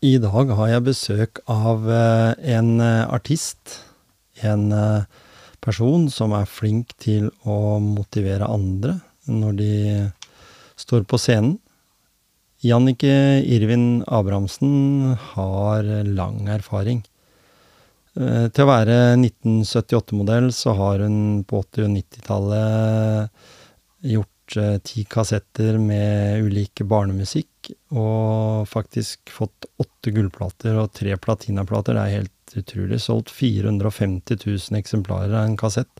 I dag har jeg besøk av eh, en eh, artist. En eh, person som er flink til å motivere andre når de står på scenen. Jannicke Irvin Abrahamsen har lang erfaring. Til å være 1978-modell så har hun på 80- og 90-tallet gjort ti kassetter med ulike barnemusikk, og faktisk fått åtte gullplater og tre platinaplater. Det er helt utrolig. Solgt 450 000 eksemplarer av en kassett.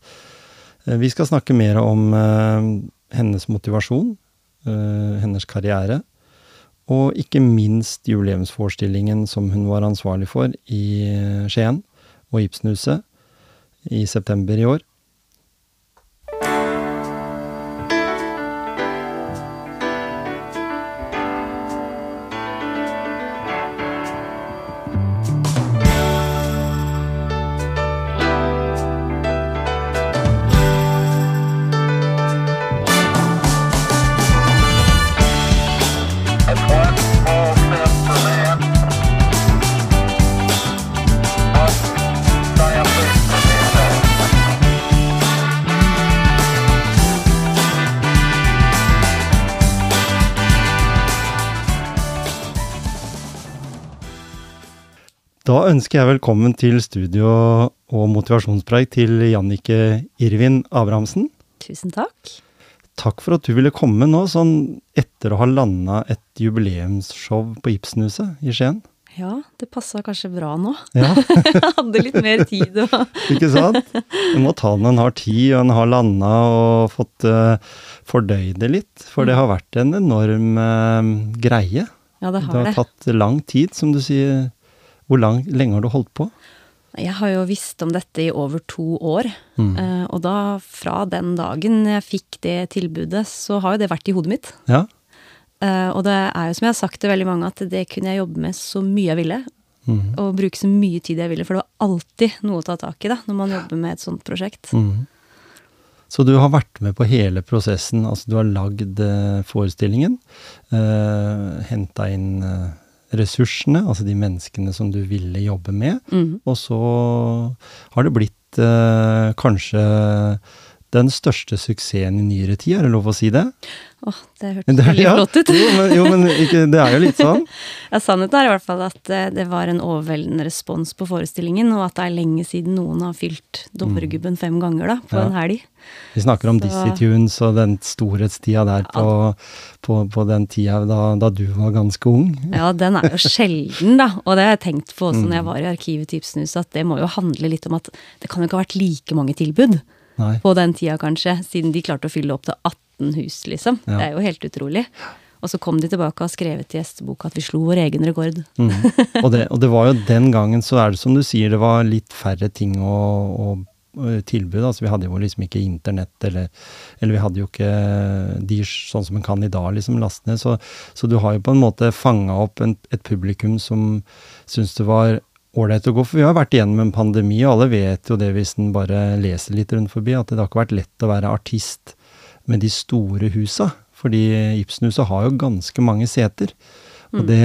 Eh, vi skal snakke mer om uh, hennes motivasjon, hennes karriere, og ikke minst jubileumsforestillingen som hun var ansvarlig for i Skien og Ibsenhuset i september i år. Ønsker jeg velkommen til studio og motivasjonspreik til Jannike Irvin Abrahamsen. Tusen takk. Takk for at du ville komme nå, sånn etter å ha landa et jubileumsshow på Ibsenhuset i Skien. Ja, det passa kanskje bra nå. Ja. jeg hadde litt mer tid og Ikke sant? Du må ta når en har tid, og en har landa og fått uh, fordøyd det litt. For det har vært en enorm uh, greie. Ja, det har det. har tatt lang tid, som du sier. Hvor lang, lenge har du holdt på? Jeg har jo visst om dette i over to år. Mm. Uh, og da, fra den dagen jeg fikk det tilbudet, så har jo det vært i hodet mitt. Ja. Uh, og det er jo som jeg har sagt til veldig mange, at det kunne jeg jobbe med så mye jeg ville. Mm. Og bruke så mye tid jeg ville, for det var alltid noe å ta tak i da, når man jobber med et sånt prosjekt. Mm. Så du har vært med på hele prosessen. Altså du har lagd uh, forestillingen, eh, henta inn ressursene, altså de menneskene som du ville jobbe med. Mm. Og så har det blitt eh, kanskje den største suksessen i nyere tid, er det lov å si det? Åh, det hørtes veldig ja, flott ut. jo, men, jo, men ikke, det er jo litt sånn. ja, Sannheten er i hvert fall at eh, det var en overveldende respons på forestillingen, og at det er lenge siden noen har fylt Dovregubben fem ganger da, på ja. en helg. Vi snakker om Så, Dizzie Tunes og den storhetstida der på, på, på, den tida da, da, du var ganske ung. ja, den er jo sjelden, da. Og det har jeg tenkt på også mm. når jeg var i arkivet til Ibsenhuset, at det må jo handle litt om at det kan jo ikke ha vært like mange tilbud. Nei. På den tida, kanskje, siden de klarte å fylle opp til 18 hus, liksom. Ja. Det er jo helt utrolig. Og så kom de tilbake og har skrevet i gjesteboka at vi slo vår egen rekord. Mm. Og, det, og, det, var jo den gangen, så er det som du sier, det var litt færre ting å, å tilbud. Altså, vi hadde jo liksom ikke internett, eller, eller vi hadde jo ikke de sånn som en kan i dag, liksom, laste ned. Så, så, du har jo på en måte fanga opp en, et publikum som syns det var ålreit å gå. For vi har vært igjennom en pandemi, og alle vet jo det hvis en bare leser litt rundt forbi, at det har ikke vært lett å være artist med de store husa. Fordi Ibsenhuset har jo ganske mange seter. Og det,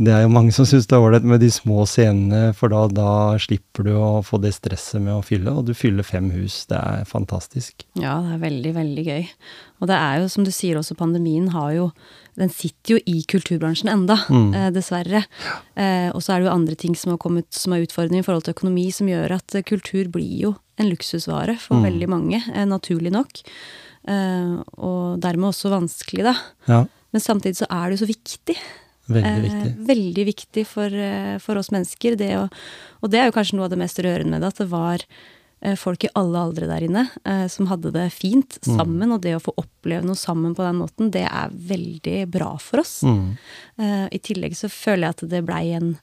det, er jo mange som syns det er ålreit med de små scenene, for da, da, slipper du å få det stresset med å fylle, og du fyller fem hus. Det er fantastisk. Ja, det er veldig, veldig gøy. Og det er jo, som du sier også, pandemien har jo Den sitter jo i kulturbransjen enda, mm. eh, dessverre. Eh, og så er det jo andre ting som har kommet som er utfordringer i forhold til økonomi, som gjør at eh, kultur blir jo en luksusvare for mm. veldig mange, eh, naturlig nok. Eh, og dermed også vanskelig, da. Ja. Men samtidig så er det jo så viktig. Veldig eh, viktig. Eh, veldig viktig for, eh, for oss mennesker. Det å, og det er jo kanskje noe av det mest rørende med det, at det var eh, folk i alle aldre der inne eh, som hadde det fint mm. sammen. Mm. Og det å få oppleve noe sammen på den måten, det er veldig bra for oss. Mm. Eh, I tillegg så føler jeg at det blei en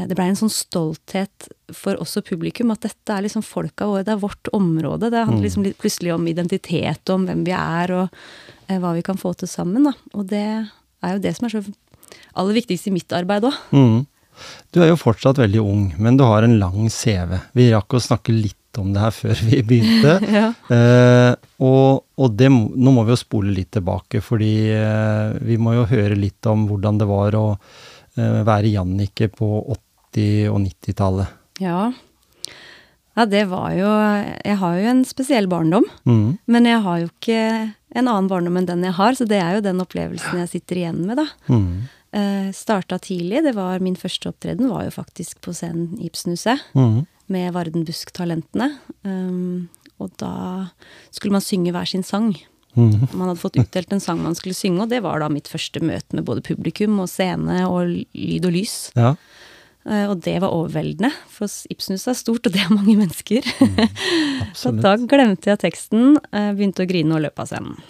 det blei en sånn stolthet for oss og publikum at dette er liksom folka våre, det er vårt område. Det handler mm. liksom plutselig om identitet, om hvem vi er, og hva vi kan få til sammen. Da. Og det er jo det som er så aller viktigst i mitt arbeid òg. Mm. Du er jo fortsatt veldig ung, men du har en lang CV. Vi rakk å snakke litt om det her før vi begynte. ja. eh, og, og det, nå må vi jo spole litt tilbake, fordi eh, vi må jo høre litt om hvordan det var å eh, være Jannicke på 80- og 90-tallet. Ja. Ja, det var jo Jeg har jo en spesiell barndom. Mm. Men jeg har jo ikke en annen barndom enn den jeg har, så det er jo den opplevelsen jeg sitter igjen med, da. Mm. Uh, starta tidlig. Det var Min første opptreden var jo faktisk på scenen i Ibsenhuset. Mm. Med Varden Busk-talentene. Um, og da skulle man synge hver sin sang. Mm. Man hadde fått utdelt en sang man skulle synge, og det var da mitt første møte med både publikum og scene og lyd og lys. Ja. Eh, og det var overveldende, for Ibsenhuset er stort, og det er mange mennesker. Mm, så da glemte jeg teksten, eh, begynte å grine og løp av scenen.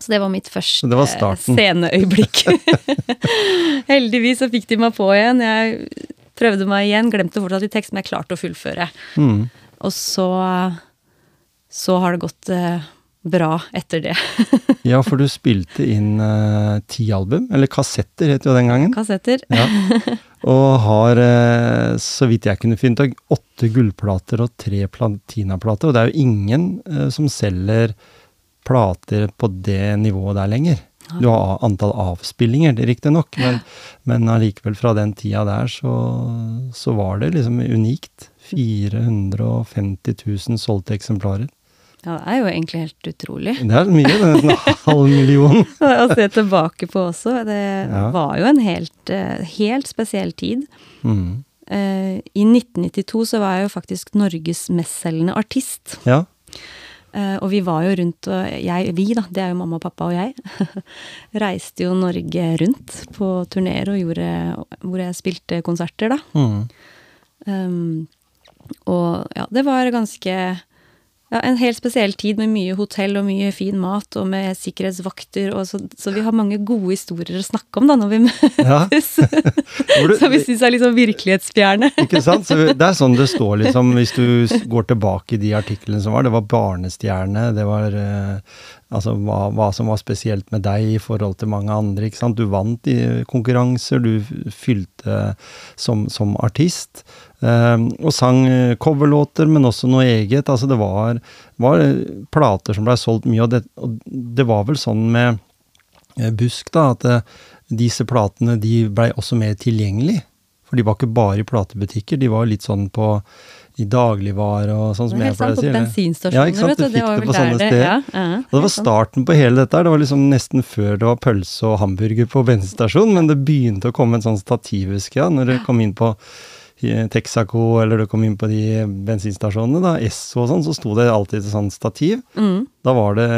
Så det var mitt første var sceneøyeblikk. Heldigvis så fikk de meg på igjen. Jeg prøvde meg igjen, glemte fortsatt litt tekst, men jeg klarte å fullføre. Mm. Og så, så har det gått eh, bra etter det. ja, for du spilte inn uh, ti album, eller kassetter het jo den gangen. Kassetter. ja. Og har, uh, så vidt jeg kunne finne ut, åtte gullplater og tre platinaplater. Og det er jo ingen uh, som selger plater på det nivået der lenger. Du har antall avspillinger, riktignok, men, men allikevel fra den tida der så, så var det liksom unikt. 450 000 solgte eksemplarer. Ja, det er jo egentlig helt utrolig. Det er mye, det er en halv million. Å se tilbake på også. Det ja. var jo en helt, eh, helt spesiell tid. Mm. Uh, I 1992 så var jeg jo faktisk Norges mestselgende artist. Ja. Uh, og vi var jo rundt, og jeg, vi da, det er jo mamma, pappa og jeg, reiste jo Norge rundt på turneer og gjorde, hvor jeg spilte konserter, da. Mm. Um, og ja, det var ganske ja, en helt spesiell tid med mye hotell og mye fin mat og med sikkerhetsvakter. Og så, så vi har mange gode historier å snakke om da når vi møtes. Ja. du, så vi syns er sånn virkelighetsfjerne. ikke sant? Så det er sånn det står liksom, hvis du går tilbake i de artiklene som var. Det var barnestjerne, det var eh, Altså hva, hva, som var spesielt med deg i forhold til mange andre. ikke sant? Du vant i konkurranser, du fylte som, som artist. Eh, og sang coverlåter, men også noe eget. Altså det var, var plater som blei solgt mye, og det, og det, var vel sånn med eh, Busk, da, at eh, disse platene de blei også mer tilgjengelig. For de var ikke bare i platebutikker, de var litt sånn på i dagligvare og sånn som jeg pleier å si. På bensinstasjoner, ja, ikke sant? Du fikk det, på sånne steder. Ja, ja, og det var starten på hele dette. Det var liksom nesten før det var pølse og hamburger på bensinstasjonen, men det begynte å komme en sånn stativ, ja, når det kom inn på Texaco eller du kom inn på de bensinstasjonene, da, Esso og sånn, så sto det alltid et sånt stativ. Mm. Da var det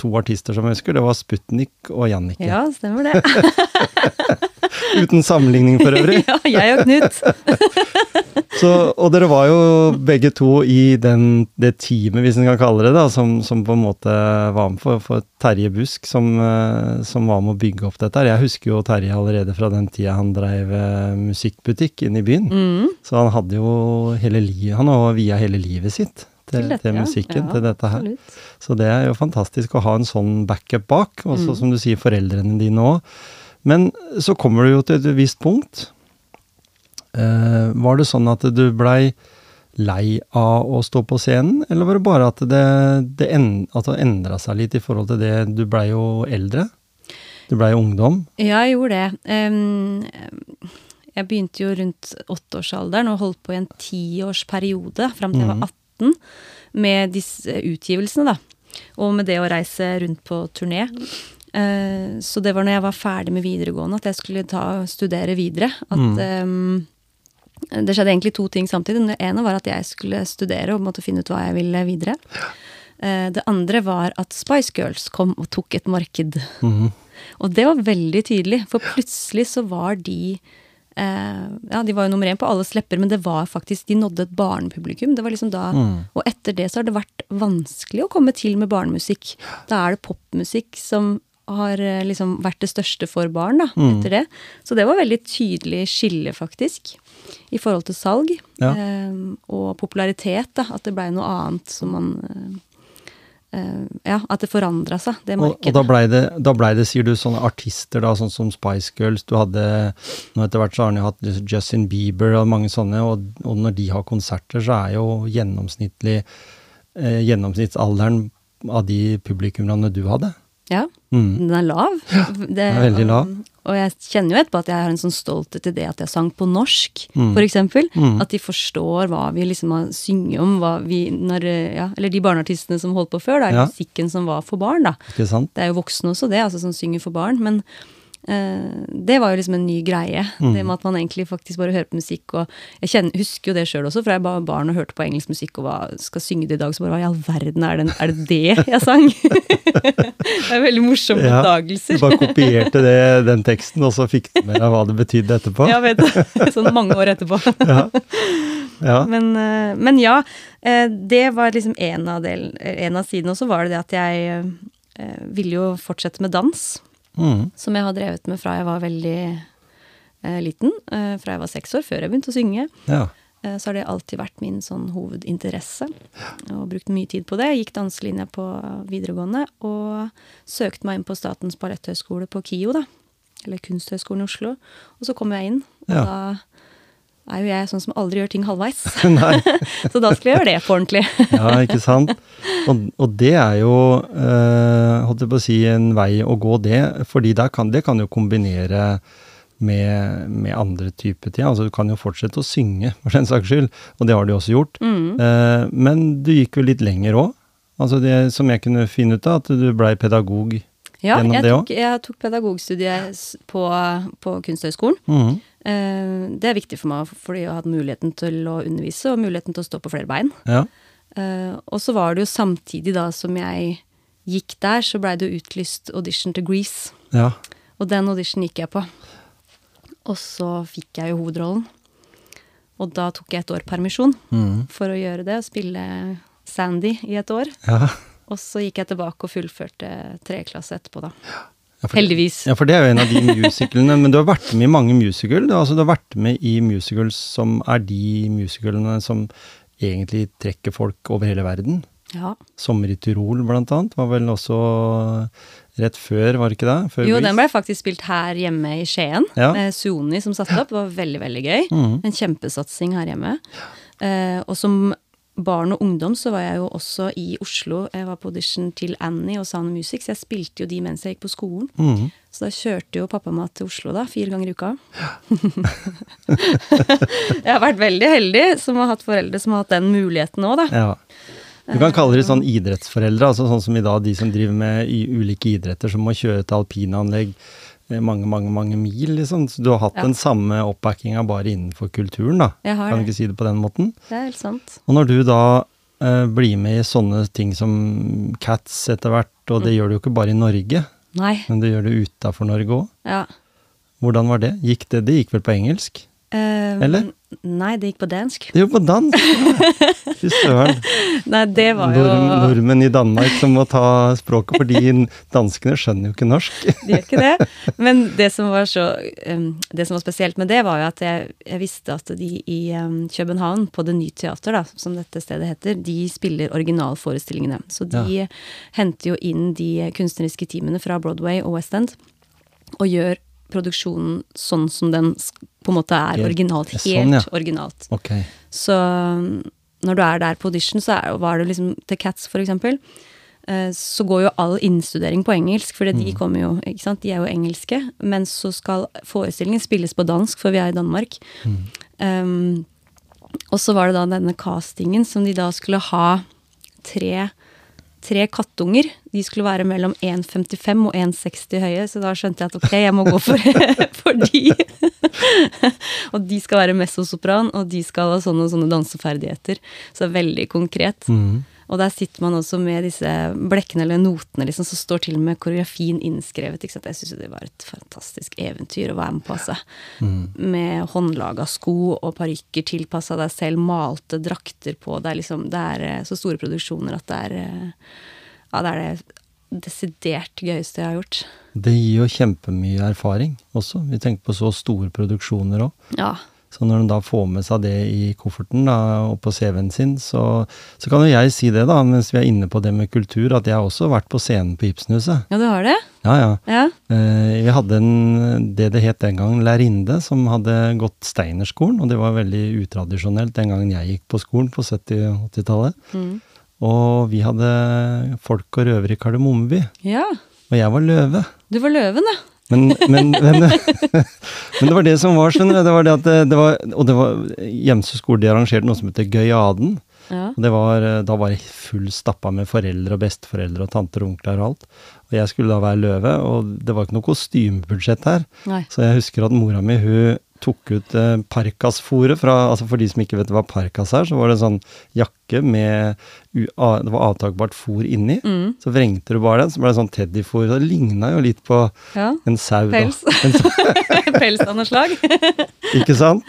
to artister som jeg husker. Det var Sputnik og Jannicke. Ja, stemmer det. Uten sammenligning for øvrig. ja, jeg og Knut. Så, og dere var jo begge to i den, det teamet, hvis en kan kalle det, det, som, som, på en måte var med for, for Terje Busk, som, eh, som, var med å bygge opp dette. Jeg husker jo Terje allerede fra den tida han drev eh, musikkbutikk inne i byen. Mm. Så han hadde jo hele livet, han har via hele livet sitt til, til, til musikken, ja, til dette her. Absolutt. Så det er jo fantastisk å ha en sånn backup bak, også mm. som du sier, foreldrene dine òg. Men så kommer du jo til et visst punkt. Uh, var det sånn at du blei lei av å stå på scenen, eller var det bare at det, det, end, at det endra seg litt i forhold til det Du blei jo eldre? Du blei ungdom. Ja, jeg gjorde det. Um, jeg begynte jo rundt åtteårsalderen og holdt på i en tiårsperiode fram til jeg var 18 med disse utgivelsene, da. Og med det å reise rundt på turné. Eh, så det var når jeg var ferdig med videregående at jeg skulle ta studere videre. At em, det skjedde egentlig to ting samtidig. Det ene var at jeg skulle studere og måtte finne ut hva jeg ville videre. Ja. Det andre var at Spice Girls kom og tok et marked. Mm. Og det var veldig tydelig, for plutselig så var de eh, Ja, de var jo nummer én på alles lepper, men det var faktisk De nådde et barnepublikum. Det var liksom da Og etter det så har det vært vanskelig å komme til med barnemusikk. Da er det popmusikk som har eh, liksom vært det største for barn, da, etter det. Så det var veldig tydelig skille, faktisk, i forhold til salg. Ja. Eh, og popularitet, da. At det blei noe annet som man eh, eh, Ja, at det forandra seg, det Og, og da blei det, da ble det, sier du, sånne artister da, sånn som Spice Girls, du hadde Nå etter hvert så har jo hatt Justin Bieber og mange sånne, og, og når de har konserter, så er jo gjennomsnittlig eh, Gjennomsnittsalderen av de publikummene du hadde. Ja, Mm. den er lav. Det, er veldig lav. Og, jeg kjenner jo etterpå at jeg har en sånn stolthet i det at jeg sang på norsk, Mm. for eksempel. Mm. At de forstår hva vi liksom har synget om, hva vi når, ja, Eller de barneartistene som holdt på før, da. Ja. Musikken som var for barn, da. Ikke sant? Det er jo voksne også, det, altså som synger for barn. Men det var jo liksom en ny greie. Mm. Det med at man egentlig faktisk bare hører på musikk. Og jeg kjenner, husker jo det sjøl også, for jeg var barn og hørte på engelsk musikk og var, skal synge det i dag, så bare hva i all verden er det, er det det jeg sang? det er veldig morsomme Ja. Du bare kopierte det, den teksten, og så fikk du med deg hva det betydde etterpå? Ja, vet du. Sånn mange år etterpå. Ja. ja. Men, eh, men ja, eh, det var liksom en av, del, en av sidene. Og så var det det at jeg eh, ville jo fortsette med dans. Mm. som jeg har drevet med fra jeg var veldig eh, liten. Eh, fra jeg var seks år, før jeg begynte å synge. ja. Eh, så har det alltid vært min sånn hovedinteresse. Og brukt mye tid på det. Gikk danselinja på videregående og søkte meg inn på Statens balletthøgskole på KIO, da. Eller Kunsthøgskolen i Oslo. Og så kom jeg inn, og Ja. da er jo jeg sånn som aldri gjør ting halvveis. Så da skulle jeg gjøre det på ordentlig. Ja, ikke sant? Og, og det er jo, eh, holdt jeg på å si, en vei å gå, det. Fordi kan, det kan jo kombinere med, med andre typer ting. Altså du kan jo fortsette å synge, for den saks skyld, og det har du også gjort. Mm. Eh, men du gikk jo litt lenger òg. Altså det som jeg kunne finne ut av, at du blei pedagog Ja, gjennom det det Ja, jeg tok pedagogstudiet på, på Kunsthøgskolen. Mhm. Eh, Det er viktig for meg, fordi jeg har hatt muligheten til å undervise, og muligheten til å stå på flere bein. Ja. Eh, Og så var det jo samtidig da som jeg gikk der, så blei det jo utlyst audition til Grease. ja. Og den audition gikk jeg på. Og så fikk jeg jo hovedrollen. Og da tok jeg et år permisjon mm. for å gjøre det, og spille Sandy i et år. ja. Og så gikk jeg tilbake og fullførte tredjeklasse etterpå, da. Ja, for- Heldigvis. Ja, for det er jo en av de musicalene. Men du har vært med i mange musical. Du, altså, du har vært med i musicals som er de musicalene som egentlig trekker folk over hele verden. Ja. 'Sommer i Tyrol', blant annet, var vel også rett før, var det ikke det? Før Jo, Grease? den ble faktisk spilt her hjemme i Skien. Ja. Eh, Suoni som satte opp. Det var veldig, veldig gøy. Mm. En kjempesatsing her hjemme. Eh, og som barn og ungdom så var jeg jo også i Oslo. Jeg var på audition til Annie og Sound Music, så jeg spilte jo de mens jeg gikk på skolen. Mm. Så da kjørte jo pappa meg til Oslo da, fire ganger i uka. jeg har vært veldig heldig som har hatt foreldre som har hatt den muligheten òg, da. Ja. Du kan kalle det sånn idrettsforeldre, altså sånn som i dag de som driver med i ulike idretter, som må kjøre til alpinanlegg mange, mange mange mil, liksom. Så du har hatt Ja. den samme oppbackinga bare innenfor kulturen, da. Jeg har Kan du ikke si det på den måten? Det er helt sant. Og når du da eh, blir med i sånne ting som Cats etter hvert, og Mm. det gjør du jo ikke bare i Norge, Nei. men det gjør du utafor Norge òg. Ja. Hvordan var det? Gikk det? Det gikk vel på engelsk? Eh, Eller? Nei, det gikk på dansk. Det gikk jo på ja. Fy søren. Nei, det var jo Nord nordmenn i Danmark som må ta språket, fordi danskene skjønner jo ikke norsk. De gjør ikke det. Men det som var så um, Det som var spesielt med det, var jo at jeg, jeg visste at de i um, København, på Det Nye Teater, da, som dette stedet heter, de spiller originalforestillingene. Så de henter jo inn de kunstneriske teamene fra Broadway og West End og gjør produksjonen sånn som den på en måte er originalt. Helt sånn, ja. originalt. Okay. Så um, når du er der på audition, så er, var det liksom til Cats, for eksempel. eh, så går jo all innstudering på engelsk, for de Mm. kommer jo, ikke sant, de er jo engelske. Men så skal forestillingen spilles på dansk, for vi er i Danmark. Mm. Um, og så var det da denne castingen som de da skulle ha tre, tre kattunger. De skulle være mellom 1,55 og 1,60 høye, så da skjønte jeg at ok, jeg må gå for, for de. og de skal være messosopran, og de skal ha sånne og sånne danseferdigheter. Så det er veldig konkret. Mm. Og der sitter man også med disse blekkene eller notene, liksom, så står til og med koreografien innskrevet. Ikke sant? Jeg syns det var et fantastisk eventyr å være med på. Altså. Med håndlaga sko og parykker tilpassa deg selv, malte drakter på. Det er, liksom, det er eh, så store produksjoner at det er eh, Ja, det er det desidert gøyeste jeg har gjort. Det gir jo kjempemye erfaring også. Vi tenker på så store produksjoner òg. Ja. Så når de da får med seg det i kofferten da, og på CV-en sin, så, så kan jo jeg si det, da, mens vi er inne på det med kultur, at jeg har også vært på scenen på Ibsenhuset. ja, du har det? Ja, ja. Ja. Eh, vi hadde en, det det het den gangen, lærinde, som hadde gått Steinerskolen, og det var veldig utradisjonelt den gangen jeg gikk på skolen på 70-80-tallet. Mm. Og vi hadde folk og røvere i Kardemommeby, ja. og jeg var løve. Du var løven, ja. Men, men, men, men det var det som var, skjønner. Det var det at det, det var, og det var Gjemse skole de arrangerte noe som heter Gøyaden. ja. Og det var, da var jeg full stappa med foreldre og besteforeldre og tanter og onkler og alt. Og jeg skulle da være løve, og det var ikke noe kostymebudsjett her. Nei. Så jeg husker at mora mi hun tok ut eh, fra altså For de som ikke vet hva Parkas er, så var det en sånn jakke med u, a, Det var avtakbart fôr inni. Mm. Så vrengte du bare den, så ble det sånn teddyfôr. Det ligna jo litt på Ja. en sau. Pels. En Pels av noe slag. ikke sant?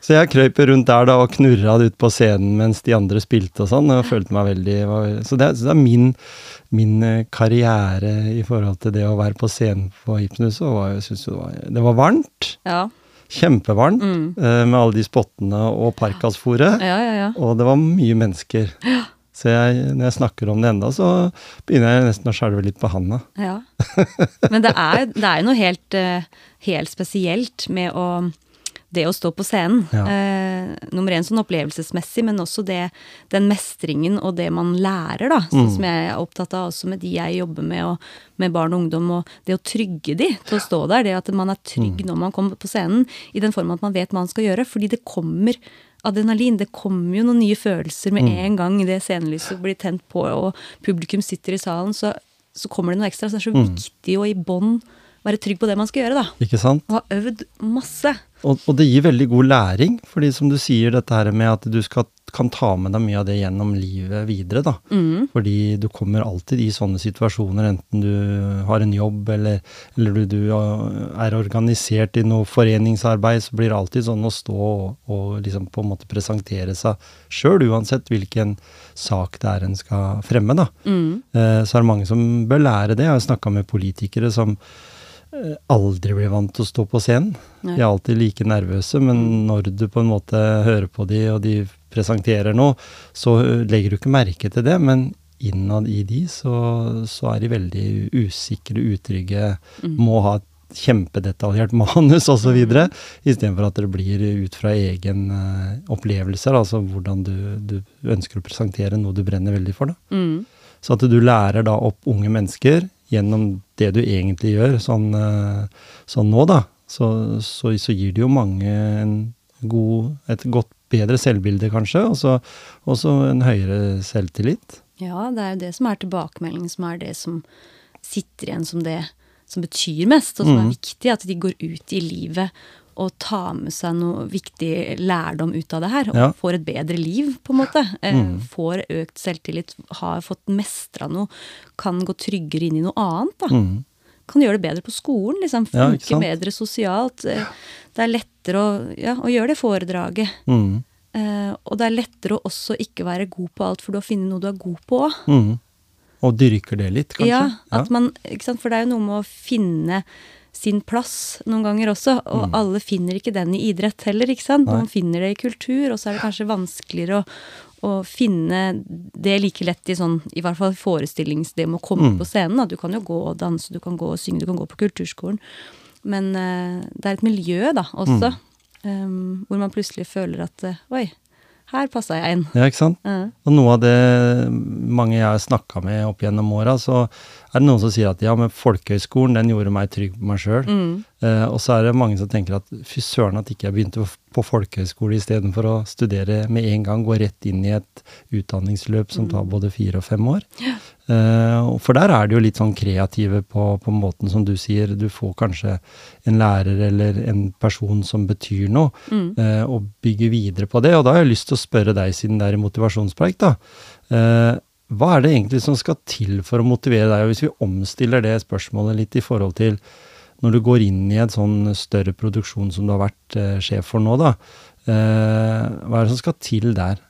Så jeg krøyp rundt der da og knurra det ut på scenen mens de andre spilte og sånn. Og følte meg veldig var, Så det, så det er min, min eh, karriere i forhold til det å være på scenen på Hypnose. og var- Jeg synes det var, det var varmt. Ja. Kjempevarmt. Mm. eh, Med alle de spottene og Parkas-fôret. Ja, ja, ja. Og det var mye mennesker. Så jeg, når jeg snakker om det enda, så begynner jeg nesten å skjelve litt på handa. Ja. Men det er, er jo noe helt, eh, helt spesielt med å det å stå på scenen. Ja. Eh, nummer én sånn opplevelsesmessig, men også det, den mestringen og det man lærer, da. Sånn Mm. som jeg er opptatt av også med de jeg jobber med, og med barn og ungdom. Og det å trygge de til å stå der. Det at man er trygg når man kommer på scenen, i den form at man vet hva man skal gjøre. Fordi det kommer adrenalin. Det kommer jo noen nye følelser med en gang det scenelyset blir tent på, og publikum sitter i salen, så, så kommer det noe ekstra. Så det er så viktig å i bånn være trygg på det man skal gjøre, da. Ikke sant? Og ha øvd masse. Og, og det gir veldig god læring, fordi som du sier, dette her med at du skal, kan ta med deg mye av det gjennom livet videre, da. Mm. Fordi du kommer alltid i sånne situasjoner, enten du har en jobb eller, eller du, du er organisert i noe foreningsarbeid, så blir det alltid sånn å stå og, og liksom på en måte presentere seg sjøl, uansett hvilken sak det er en skal fremme, da. Mm. Eh, så er det mange som bør lære det. Jeg har snakka med politikere som aldri blir vant til å stå på scenen. Nei. De er alltid like nervøse, men når du på en måte hører på de, og de presenterer noe, så eh, legger du ikke merke til det. Men innad i de, så, så er de veldig usikre, utrygge, må ha et kjempedetaljert manus osv. videre Istedenfor at det blir ut fra egen uh, opplevelser, altså hvordan du, du ønsker å presentere noe du brenner veldig for. da. Mm. Så at du lærer da opp unge mennesker gjennom det du egentlig gjør, sånn, eh, sånn nå, da. Så, så, så gir det jo mange en god, et godt, bedre selvbilde, kanskje, og så en høyere selvtillit. Ja, det er jo det som er tilbakemeldingen, som er det som sitter igjen som det som betyr mest, og som er Mhm. viktig. At de går ut i livet og tar med seg noe viktig lærdom ut av det her. Og Ja. får et bedre liv, på en måte. Eh, Mhm. Får økt selvtillit, har fått mestra noe, kan gå tryggere inn i noe annet. da. Mm. Kan gjøre det bedre på skolen, liksom. Funke ja, bedre sosialt. Eh, Det er lettere å, ja, å gjøre det foredraget. Mm. Uh, og det er lettere å også ikke være god på alt, for du har funnet noe du er god på òg. Mm. Og dyrker det litt, kanskje. Ja, at man? For det er jo noe med å finne sin plass noen ganger også, og alle finner ikke den i idrett heller, ikke sant. Mm. Noen finner det i kultur, og så er det kanskje vanskeligere å, å finne det like lett i sånn, i hvert fall forestillings, det med å komme Mm. på scenen. Da. Du kan jo gå og danse, du kan gå og synge, du kan gå på kulturskolen. Men uh, det er et miljø da også, Mm. Um, hvor man plutselig føler at uh, oi, her passa jeg inn. Ja, ikke sant? Uh. Og noe av det mange jeg har snakka med opp gjennom åra, så er det noen som sier at ja, men folkehøyskolen, den gjorde meg trygg på meg sjøl. Mm. Eh, og så er det mange som tenker at fy søren at ikke jeg begynte på folkehøyskole istedenfor å studere med en gang, gå rett inn i et utdanningsløp som tar både fire og fem år. Eh, for der er det jo litt sånn kreative på, på måten som du sier. Du får kanskje en lærer eller en person som betyr noe, eh, og bygger videre på det. Og da har jeg lyst til å spørre deg, siden det er i motivasjonspreik, da. Hva er det egentlig som skal til for å motivere deg? Og hvis vi omstiller det spørsmålet litt i forhold til når du går inn i en sånn større produksjon som du har vært eh, sjef for nå, da. Eh, hva er det som skal til der?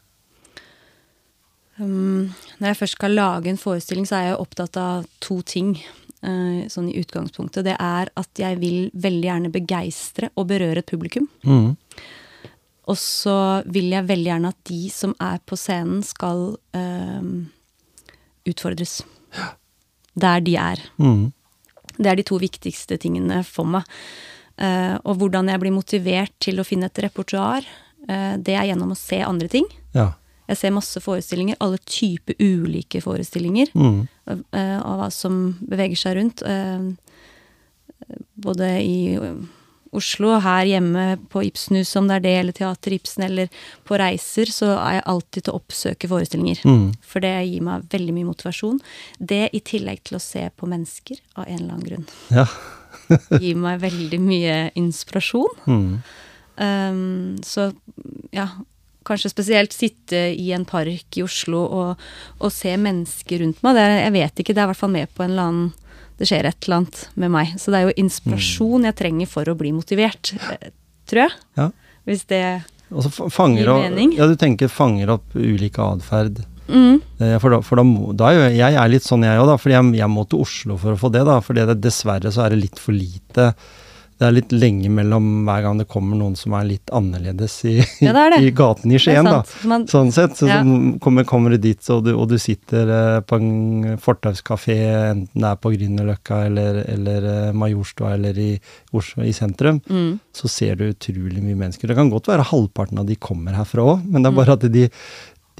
Um, når jeg først skal lage en forestilling, så er jeg opptatt av to ting. Uh, sånn i utgangspunktet. Det er at jeg vil veldig gjerne begeistre og berøre et publikum. Mm. Og så vil jeg veldig gjerne at de som er på scenen, skal um, utfordres. Der de er. Mm. Det er de to viktigste tingene for meg. Eh, og hvordan jeg blir motivert til å finne et repertoar, eh, det er gjennom å se andre ting. Ja. Jeg ser masse forestillinger, alle typer ulike forestillinger, Mm. eh, av hva som beveger seg rundt. både i Oslo, her hjemme på Ibsenhuset, om det er det, eller Teater Ibsen, eller på reiser, så er jeg alltid til å oppsøke forestillinger. Mm. For det gir meg veldig mye motivasjon. Det i tillegg til å se på mennesker, av en eller annen grunn. Ja. Gir meg veldig mye inspirasjon. Mm. Um, så ja, kanskje spesielt sitte i en park i Oslo og, og se mennesker rundt meg. Det er, jeg vet ikke, det er i hvert fall med på en eller annen Det skjer et eller annet med meg. Så det er jo inspirasjon jeg trenger for å bli motivert, tror jeg. ja. Hvis det Gir opp mening. Ja, du tenker fanger opp ulike atferd. mm, Eh, For da, for da, da er jo jeg er litt sånn jeg òg, da. For jeg, jeg må til Oslo for å få det, da. For dessverre så er det litt for lite. Det er litt lenge mellom hver gang det kommer noen som er litt annerledes i, Ja, det det. i gaten i Skien, da. Man, Sånn sett. Så Ja. så kommer, kommer du dit, og du, og du sitter eh, på en fortauskafé, enten det er på Grünerløkka eller, eller eh, Majorstua eller i Oslo i sentrum, mm, så ser du utrolig mye mennesker. Det kan godt være halvparten av de kommer herfra òg, men Mm. det er bare at de,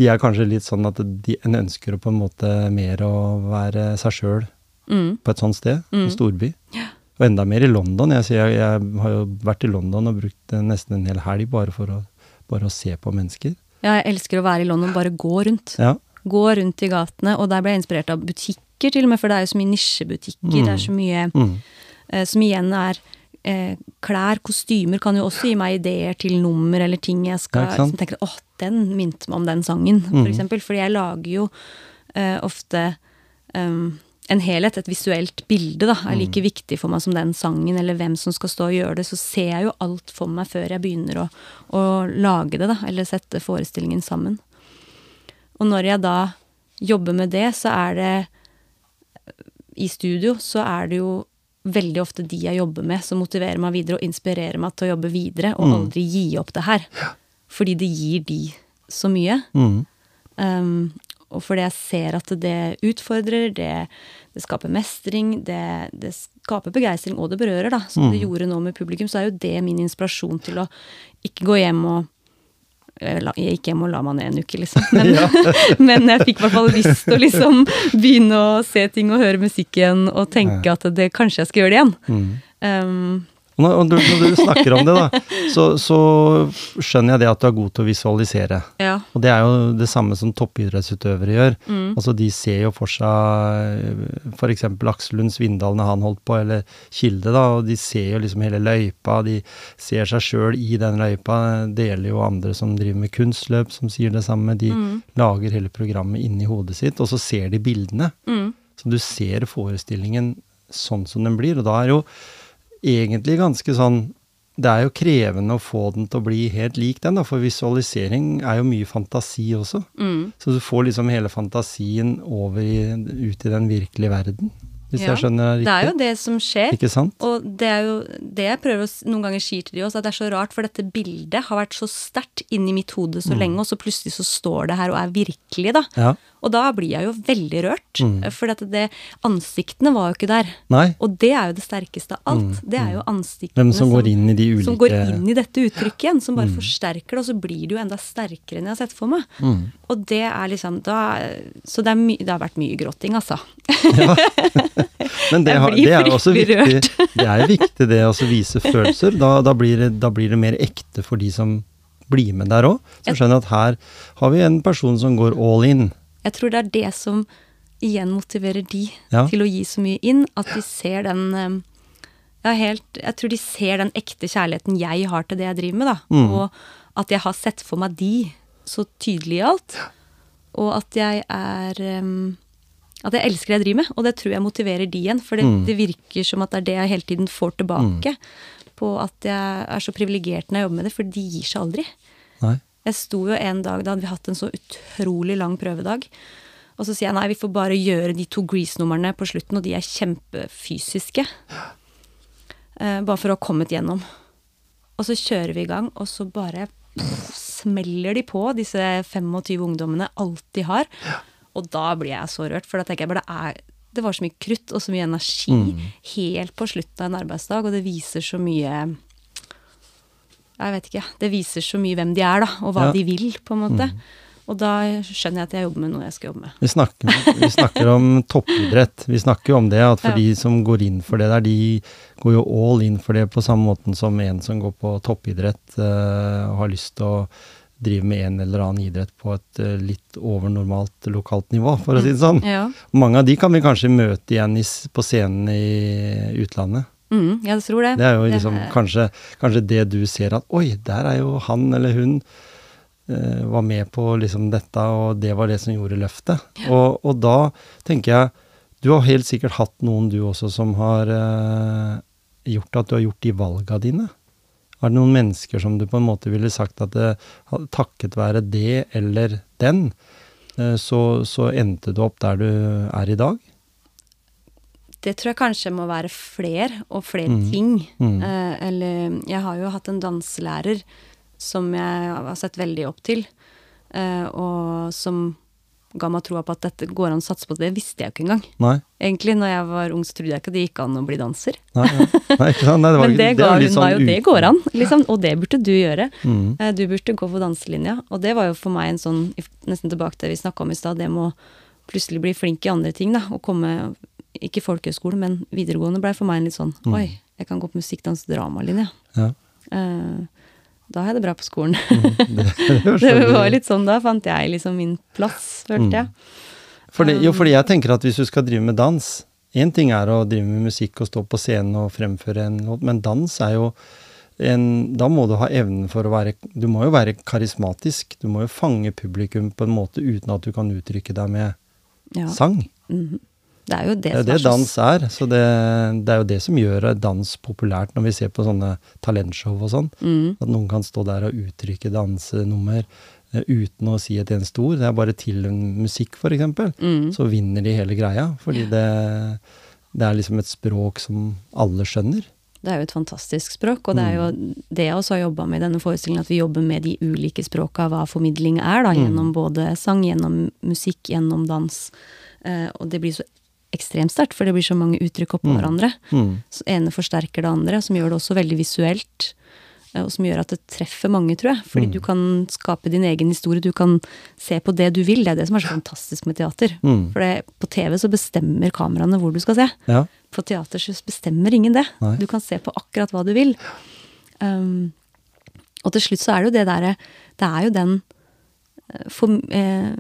de er kanskje litt sånn at de, en ønsker å på en måte mer å være seg sjøl mm, på et sånt sted, Mm. en storby. Og enda mer i London. Jeg, jeg, jeg har jo vært i London og brukt eh, nesten en hel helg bare for å, bare å se på mennesker. ja, jeg elsker å være i London, bare gå rundt. Ja. Gå rundt i gatene, og der ble jeg inspirert av butikker til og med, for det er jo så mye nisjebutikker. Det er så mye Mm. eh, som igjen er eh, klær, kostymer, kan jo også gi meg ideer til nummer eller ting jeg skal Ja, liksom tenke åh, den minte meg om den sangen, for Mhm. eksempel. Fordi jeg lager jo eh, ofte em, en helhet, et visuelt bilde, da, er Mm. like viktig for meg som den sangen, eller hvem som skal stå og gjøre det. Så ser jeg jo alt for meg før jeg begynner å, å lage det, da, eller sette forestillingen sammen. Og når jeg da jobber med det, så er det I studio så er det jo veldig ofte de jeg jobber med, som motiverer meg videre og inspirerer meg til å jobbe videre, og Mm. aldri gi opp det her. Fordi det gir de så mye. Mm. Um, og fordi jeg ser at det utfordrer, det, det skaper mestring, det, det skaper begeistring, og det berører, da. Som det Mm. gjorde nå med publikum, så er jo det min inspirasjon til å ikke gå hjem og Jeg gikk hjem og la meg ned en uke, liksom. Men, men jeg fikk i hvert fall lyst til å liksom begynne å se ting og høre musikk igjen, og tenke at det, kanskje jeg skal gjøre det igjen. Mm. Um, når, når du snakker om det, da, så, så skjønner jeg det at du er god til å visualisere. ja. Og det er jo det samme som toppidrettsutøvere gjør. Mm. Altså De ser jo for seg f.eks. Aksel Lund Svindal når han holdt på, eller Kilde, da, og de ser jo liksom hele løypa. De ser seg sjøl i den løypa. Det gjelder jo andre som driver med kunstløp, som sier det samme. De Mm. lager hele programmet inni hodet sitt, og så ser de bildene. Mm. Så du ser forestillingen sånn som den blir, og da er jo egentlig ganske sånn det er jo krevende å få den til å bli helt lik den, da, for visualisering er jo mye fantasi også. Mm. Så du får liksom hele fantasien over i, ut i den virkelige verden, hvis Ja, jeg skjønner Det er jo det som skjer. Ikke sant? Og det er jo det jeg prøver å noen ganger sier til de også, at det er så rart, for dette bildet har vært så sterkt inni mitt hode så lenge, og så plutselig så står det her og er virkelig, da. Ja. Og da blir jeg jo veldig rørt, for at det, ansiktene var jo ikke der. Nei. Og det er jo det sterkeste av alt. Det er jo ansiktene Hvem som går inn i de ulike som går inn i dette uttrykket igjen, som bare forsterker det, og så blir det jo enda sterkere enn jeg har sett for meg. Og det er liksom da Så det, my, det har vært mye gråting, altså. Men det, har, det er også viktig, det er viktig det å vise følelser. Da, da, blir det, da blir det mer ekte for de som blir med der òg. Som skjønner at her har vi en person som går all in. Jeg tror det er det som igjen motiverer de Ja. til å gi så mye inn, at de ser den eh, ja, helt, Jeg tror de ser den ekte kjærligheten jeg har til det jeg driver med, da. Mm. Og at jeg har sett for meg de så tydelig i alt. Og at jeg er um, At jeg elsker det jeg driver med, og det tror jeg motiverer de igjen. For det, Mm. det virker som at det er det jeg hele tiden får tilbake. På at jeg er så privilegert når jeg jobber med det, for de gir seg aldri. Nei. Jeg sto jo en dag, da hadde vi hatt en så utrolig lang prøvedag. Og så sier jeg nei, vi får bare gjøre de to Grease-numrene på slutten, og de er kjempefysiske. Eh, bare for å ha kommet gjennom. Og så kjører vi i gang, og så bare smeller de på, disse 25 ungdommene, alt de har. Og da blir jeg så rørt, for da tenker jeg bare det er det var så mye krutt og så mye energi helt på slutten av en arbeidsdag, og det viser så mye Jeg vet ikke. Det viser så mye hvem de er, da, og hva Ja. de vil, på en måte. Og da skjønner jeg at jeg jobber med noe jeg skal jobbe med. Vi snakker, vi snakker om toppidrett. Vi snakker jo om det, at for Ja. de som går inn for det der, de går jo all in for det på samme måten som en som går på toppidrett eh, og har lyst til å drive med en eller annen idrett på et eh, litt overnormalt lokalt nivå, for å si det sånn. Ja. Mange av de kan vi kanskje møte igjen i, på scenen i utlandet. Mm, jeg tror det. Det er jo liksom det... kanskje, kanskje det du ser at Oi, der er jo han eller hun eh, var med på liksom dette, og det var det som gjorde løftet. Og, og da tenker jeg Du har helt sikkert hatt noen du også som har eh, gjort at du har gjort de valga dine. Er det noen mennesker som du på en måte ville sagt at det, takket være det eller den, eh, så, så endte du opp der du er i dag? Det tror jeg kanskje må være fler, og flere Mm. ting. Mm. Eh, eller Jeg har jo hatt en danselærer som jeg har sett veldig opp til, eh, og som ga meg troa på at dette går an å satse på. Det visste jeg jo ikke engang. Nei? Egentlig, når jeg var ung, så trodde jeg ikke det gikk an å bli danser. Nei. Nei? Nei, det Men det, ga hun sånn meg jo, det går an, liksom. Og det burde du gjøre. Mm. Eh, Du burde gå for danselinja. Og det var jo for meg en sånn, nesten tilbake til det vi snakka om i stad, det med å plutselig bli flink i andre ting, da. Og komme, ikke folkehøyskole, men videregående blei for meg en litt sånn Mm. Oi, jeg kan gå på musikk, dans, dramalinja. Ja. Uh, da har jeg det bra på skolen. Det, det det var litt sånn, da fant jeg liksom min plass, følte jeg. Fordi, jo, fordi jeg tenker at hvis du skal drive med dans Én ting er å drive med musikk og stå på scenen og fremføre en låt, men dans er jo en, Da må du ha evnen for å være Du må jo være karismatisk. Du må jo fange publikum på en måte uten at du kan uttrykke deg med Ja. sang. Mhm. Det er jo det, Det er det er dans er. Så det, det er jo det som gjør dans populært når vi ser på sånne talentshow og sånn. Mm. At noen kan stå der og uttrykke dansenummer eh, uten å si et eneste ord. Det er bare til en musikk, eksempel. Mm. Så vinner de hele greia. Fordi det, det er liksom et språk som alle skjønner. Det er jo et fantastisk språk, og det er jo Mm. det jeg også har jobba med i denne forestillingen, at vi jobber med de ulike språka, hva formidling er, da, Mm. gjennom både sang, gjennom musikk, gjennom dans. Eh, og det blir så ekstremt sterkt, for det blir så mange uttrykk oppå Mm. hverandre. Mm. Så ene forsterker det andre, som gjør det også veldig visuelt. eh, Og som gjør at det treffer mange, tror jeg. Fordi Mm. du kan skape din egen historie. Du kan se på det du vil. Det er det som er så fantastisk med teater. Mm. For det, på TV så bestemmer kameraene hvor du skal se. Ja. På teater så bestemmer ingen det. Nei. Du kan se på akkurat hva du vil. Um, og til slutt så er det jo det derre Det er jo den eh, for, eh,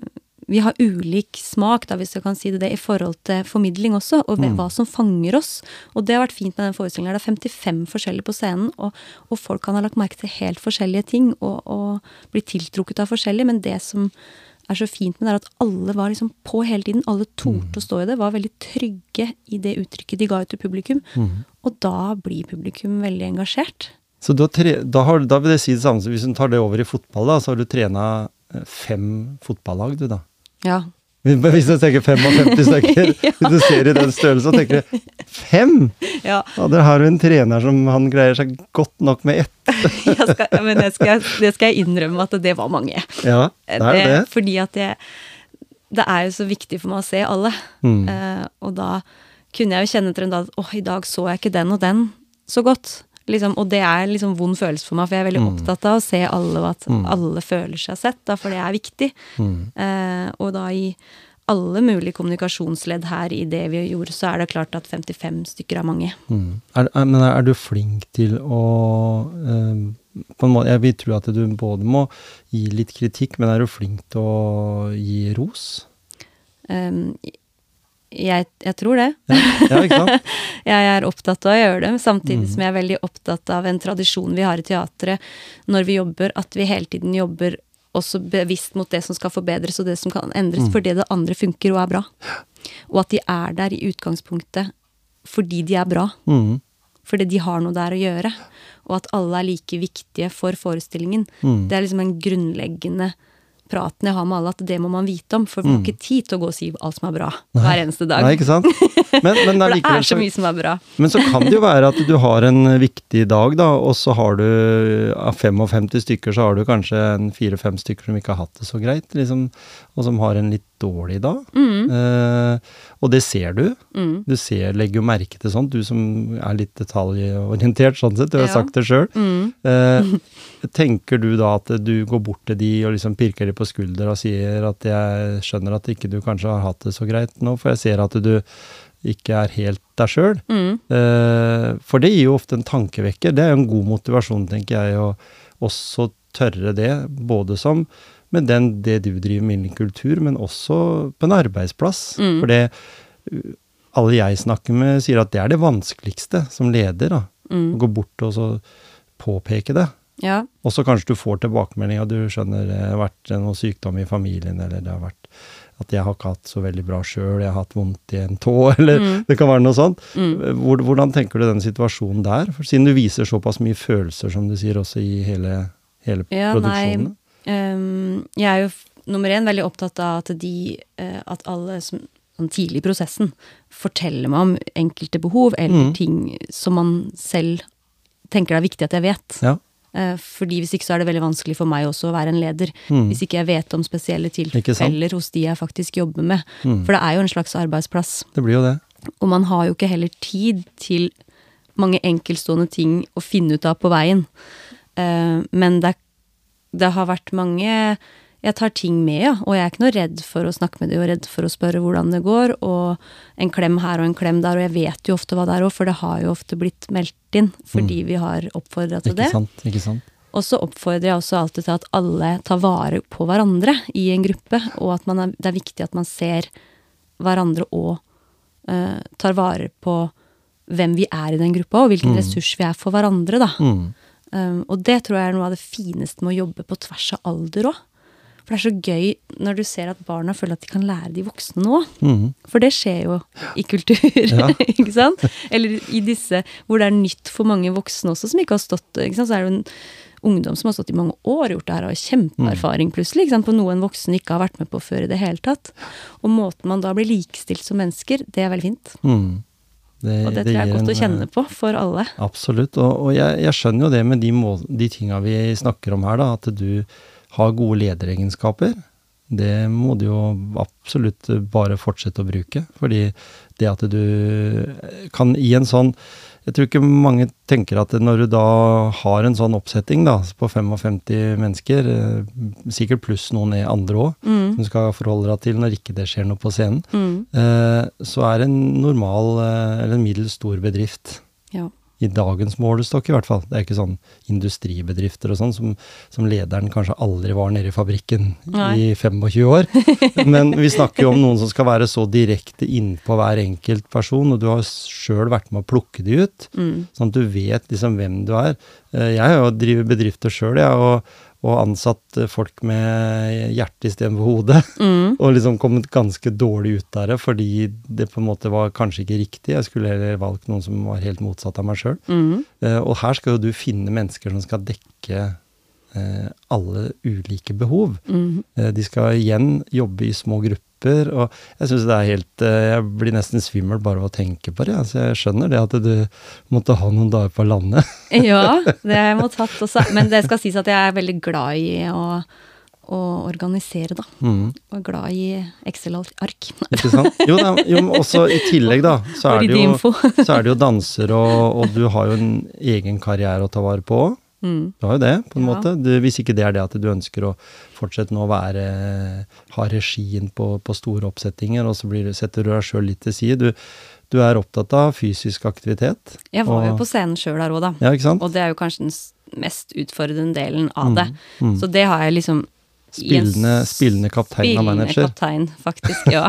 Vi har ulik smak, da, hvis jeg kan si det, det, i forhold til formidling også, og Mm. hva som fanger oss. Og det har vært fint med den forestillingen. Det er 55 forskjellige på scenen, og, og folk kan ha lagt merke til helt forskjellige ting og, og bli tiltrukket av forskjellig, men det som er så fint med det, er at alle var liksom på hele tiden. Alle torde å stå i det, var veldig trygge i det uttrykket de ga ut til publikum. Mm. Og da blir publikum veldig engasjert. Så tre, da, har, da vil det si det samme som hvis du tar det over i fotball, da, så har du trena eh, fem fotballag, du da. Ja. Hvis du tenker 55 stykker, ja. hvis du ser i den størrelsen, tenker du fem?! Ja. ja dere har jo en trener som han greier seg godt nok med ett. jeg skal, men jeg skal, det skal jeg innrømme at det var mange. Ja, det er det. det fordi at jeg, det er jo så viktig for meg å se alle. Mm. Uh, og da kunne jeg jo kjenne etter en dag at åh, i dag så jeg ikke den og den så godt. Liksom, og det er liksom vond følelse for meg, for jeg er veldig Mm. opptatt av å se alle, at Mm. alle føler seg sett, da, for det er viktig. Mm. Eh, og da i alle mulige kommunikasjonsledd her i det vi gjorde, så er det klart at 55 stykker er mange. Mm. Er, er, men er du flink til å eh, på en måte, Jeg vil tro at du både må gi litt kritikk, men er du flink til å gi ros? Um, jeg, jeg tror det. Ja, sant? Jeg er opptatt av å gjøre det, samtidig mm. som jeg er veldig opptatt av en tradisjon vi har i teatret når vi jobber, at vi hele tiden jobber også bevisst mot det som skal forbedres og det som kan endres, Mm. fordi det andre funker og er bra. Og at de er der i utgangspunktet fordi de er bra. Mm. Fordi de har noe der å gjøre. Og at alle er like viktige for forestillingen. Mm. Det er liksom en grunnleggende praten jeg har med alle, at det må man vite om. For vi har Mm. ikke tid til å gå og si alt som er bra hver eneste dag. Nei, ikke sant? Men, men For det er så mye som er bra. Men så kan det jo være at du har en viktig dag, da, og så har du av 55 stykker, så har du kanskje en fire-fem stykker som ikke har hatt det så greit, liksom, og som har en litt dårlig dag. Mm. Eh, og det ser du. Mm. Du ser, legger jo merke til sånt, du som er litt detaljorientert sånn sett, du har Ja. sagt det sjøl. Mm. Eh, tenker du da at du går bort til de og liksom pirker de på skulder og sier at jeg skjønner at ikke du kanskje har hatt det så greit nå, for jeg ser at du ikke er helt deg sjøl. Mm. Eh, for det gir jo ofte en tankevekker. Det er jo en god motivasjon, tenker jeg, å også tørre det. Både som med den, det du driver med innen kultur, men også på en arbeidsplass. Mm. For det uh, alle jeg snakker med, sier at det er det vanskeligste som leder. da. Å Mm. gå bort og så påpeke det. Ja. Og så kanskje du får tilbakemelding at du skjønner det har vært noe sykdom i familien, eller det har vært at jeg har ikke hatt så veldig bra sjøl, jeg har hatt vondt i en tå, eller Mm. det kan være noe sånt. Mm. Hvordan tenker du den situasjonen der? For siden du viser såpass mye følelser, som du sier, også i hele, hele Ja, produksjonen. Um, jeg er jo nummer én veldig opptatt av at de eh, At alle som sånn tidlig i prosessen forteller meg om enkelte behov eller Mm. ting som man selv tenker det er viktig at jeg vet. Ja. Eh, fordi hvis ikke så er det veldig vanskelig for meg også å være en leder. Mm. Hvis ikke jeg vet om spesielle tilfeller hos de jeg faktisk jobber med. Mm. For det er jo en slags arbeidsplass. Det blir jo det. Og man har jo ikke heller tid til mange enkeltstående ting å finne ut av på veien. Eh, men det, er- det har vært mange Jeg tar ting med, ja. Og jeg er ikke noe redd for å snakke med dem og redd for å spørre hvordan det går. Og en klem her og en klem der. Og jeg vet jo ofte hva det er òg, for det har jo ofte blitt meldt inn fordi vi har oppfordra til Mm. Ikke det. sant? Ikke sant? Og så oppfordrer jeg også alltid til at alle tar vare på hverandre i en gruppe, og at man er, det er viktig at man ser hverandre og uh, tar vare på hvem vi er i den gruppa, og hvilken Mm. ressurs vi er for hverandre, da. Mm. Um, og det tror jeg er noe av det fineste med å jobbe på tvers av alder òg. For det er så gøy når du ser at barna føler at de kan lære de voksne noe. Mm. For det skjer jo i kultur, Ja. ikke sant? Eller i disse hvor det er nytt for mange voksne også, som ikke har stått ikke sant? Så er det jo en ungdom som har stått i mange år og gjort det her, og har kjempeerfaring plutselig, ikke sant? på noe en voksen ikke har vært med på før i det hele tatt. Og måten man da blir likestilt som mennesker, det er veldig fint. Mm. Det, Og det, tror jeg er godt godt å kjenne eh, på for alle. Absolutt. Og, og jeg, jeg skjønner jo det med de, mål, de tinga vi snakker om her, da, at du har gode lederegenskaper. Det må du jo absolutt bare fortsette å bruke. Fordi det at du kan i en sånn Jeg tror ikke mange tenker at når du da har en sånn oppsetting da, på 55 mennesker, eh, sikkert pluss noen i andre òg, Mm. som skal forholde deg til når ikke det skjer noe på scenen, Mm. eh, så er det en normal eh, eller en middels stor bedrift Ja. I dagens målestokk i hvert fall. Det er ikke sånn industribedrifter og sånn som, som lederen kanskje aldri var nede i fabrikken Nei. i 25 år. Men vi snakker jo om noen som skal være så direkte innpå hver enkelt person, og du har sjøl vært med å plukke de ut, Mm. sånn at du vet liksom hvem du er. Eh, Jeg har jo drevet bedrifter sjøl, jeg, og, og ansatt eh, folk med hjerte istedenfor hode. Mm. Og liksom kommet ganske dårlig ut av det, fordi det på en måte var kanskje ikke riktig. Jeg skulle heller valgt noen som var helt motsatt av meg sjøl. Mm. Uh, og her skal jo du finne mennesker som skal dekke uh, alle ulike behov. Mm. Uh, de skal igjen jobbe i små grupper, og jeg syns det er helt eh, Jeg blir nesten svimmel bare av å tenke på det. så jeg skjønner det at du måtte ha noen dager på landet. Ja, det har jeg måttet hatt også. Men det skal sies at jeg er veldig glad i å, å organisere, da. Mm. Og glad i Excel-ark. Ikke sant? Jo, da, jo, også i tillegg, da, så er, det jo, så er det jo danser, og, og du har jo en egen karriere å ta vare på òg. Mm. Du har jo det, på en Ja. måte. Du, hvis ikke det er det at du ønsker å fortsette nå å være Ha regien på, på store oppsettinger, og så blir setter du deg sjøl litt til side. Du, du er opptatt av fysisk aktivitet. Jeg var jo på scenen sjøl der òg, da. Ja? Og det er jo kanskje den mest utfordrende delen av det. Mm. Så det har jeg liksom Spillende, spillende kaptein Spillende manager. kaptein, faktisk, ja.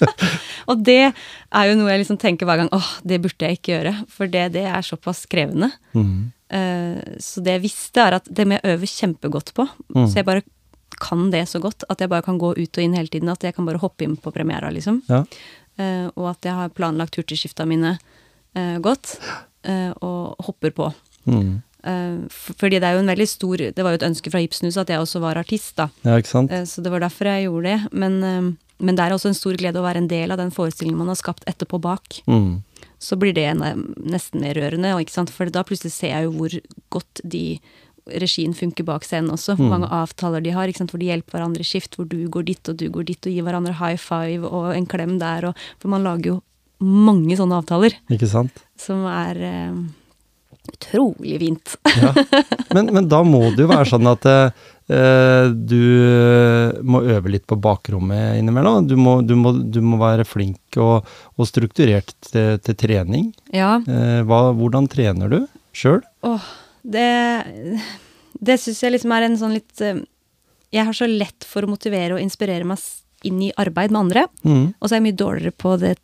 og det er jo noe jeg liksom tenker hver gang åh, det burde jeg ikke gjøre. For det, det er såpass krevende. Mm. Uh, så det jeg visste, er at det må jeg øve kjempegodt på. Mm. Så jeg bare kan det så godt at jeg bare kan gå ut og inn hele tiden. At jeg kan bare hoppe inn på premiera, liksom. Ja. Uh, og at jeg har planlagt hurtigskifta mine uh, godt, eh, og hopper på. Mm. Eh, fordi det er jo en veldig stor Det var jo et ønske fra Ibsenhuset at jeg også var artist, da. ja, ikke sant? Eh, Så det var derfor jeg gjorde det. Men, eh, men det er også en stor glede å være en del av den forestillingen man har skapt etterpå bak. Mm. Så blir det nesten mer rørende, ikke sant? for da plutselig ser jeg jo hvor godt de regien funker bak scenen også. Hvor mange avtaler de har, hvor de hjelper hverandre i skift. Hvor du går dit og du går dit, og gir hverandre high five og en klem der. Og, for man lager jo mange sånne avtaler Ikke sant? som er eh, utrolig fint. Ja. Men, men da må det jo være sånn at eh, du må øve litt på bakrommet innimellom. Du må, du må, du må være flink og, og strukturert til, til trening. Ja, Eh, hva, hvordan trener du sjøl? Oh, det Det syns jeg liksom er en sånn litt eh, Jeg har så lett for å motivere og inspirere meg inn i arbeid med andre, Mm. og så er jeg mye dårligere på det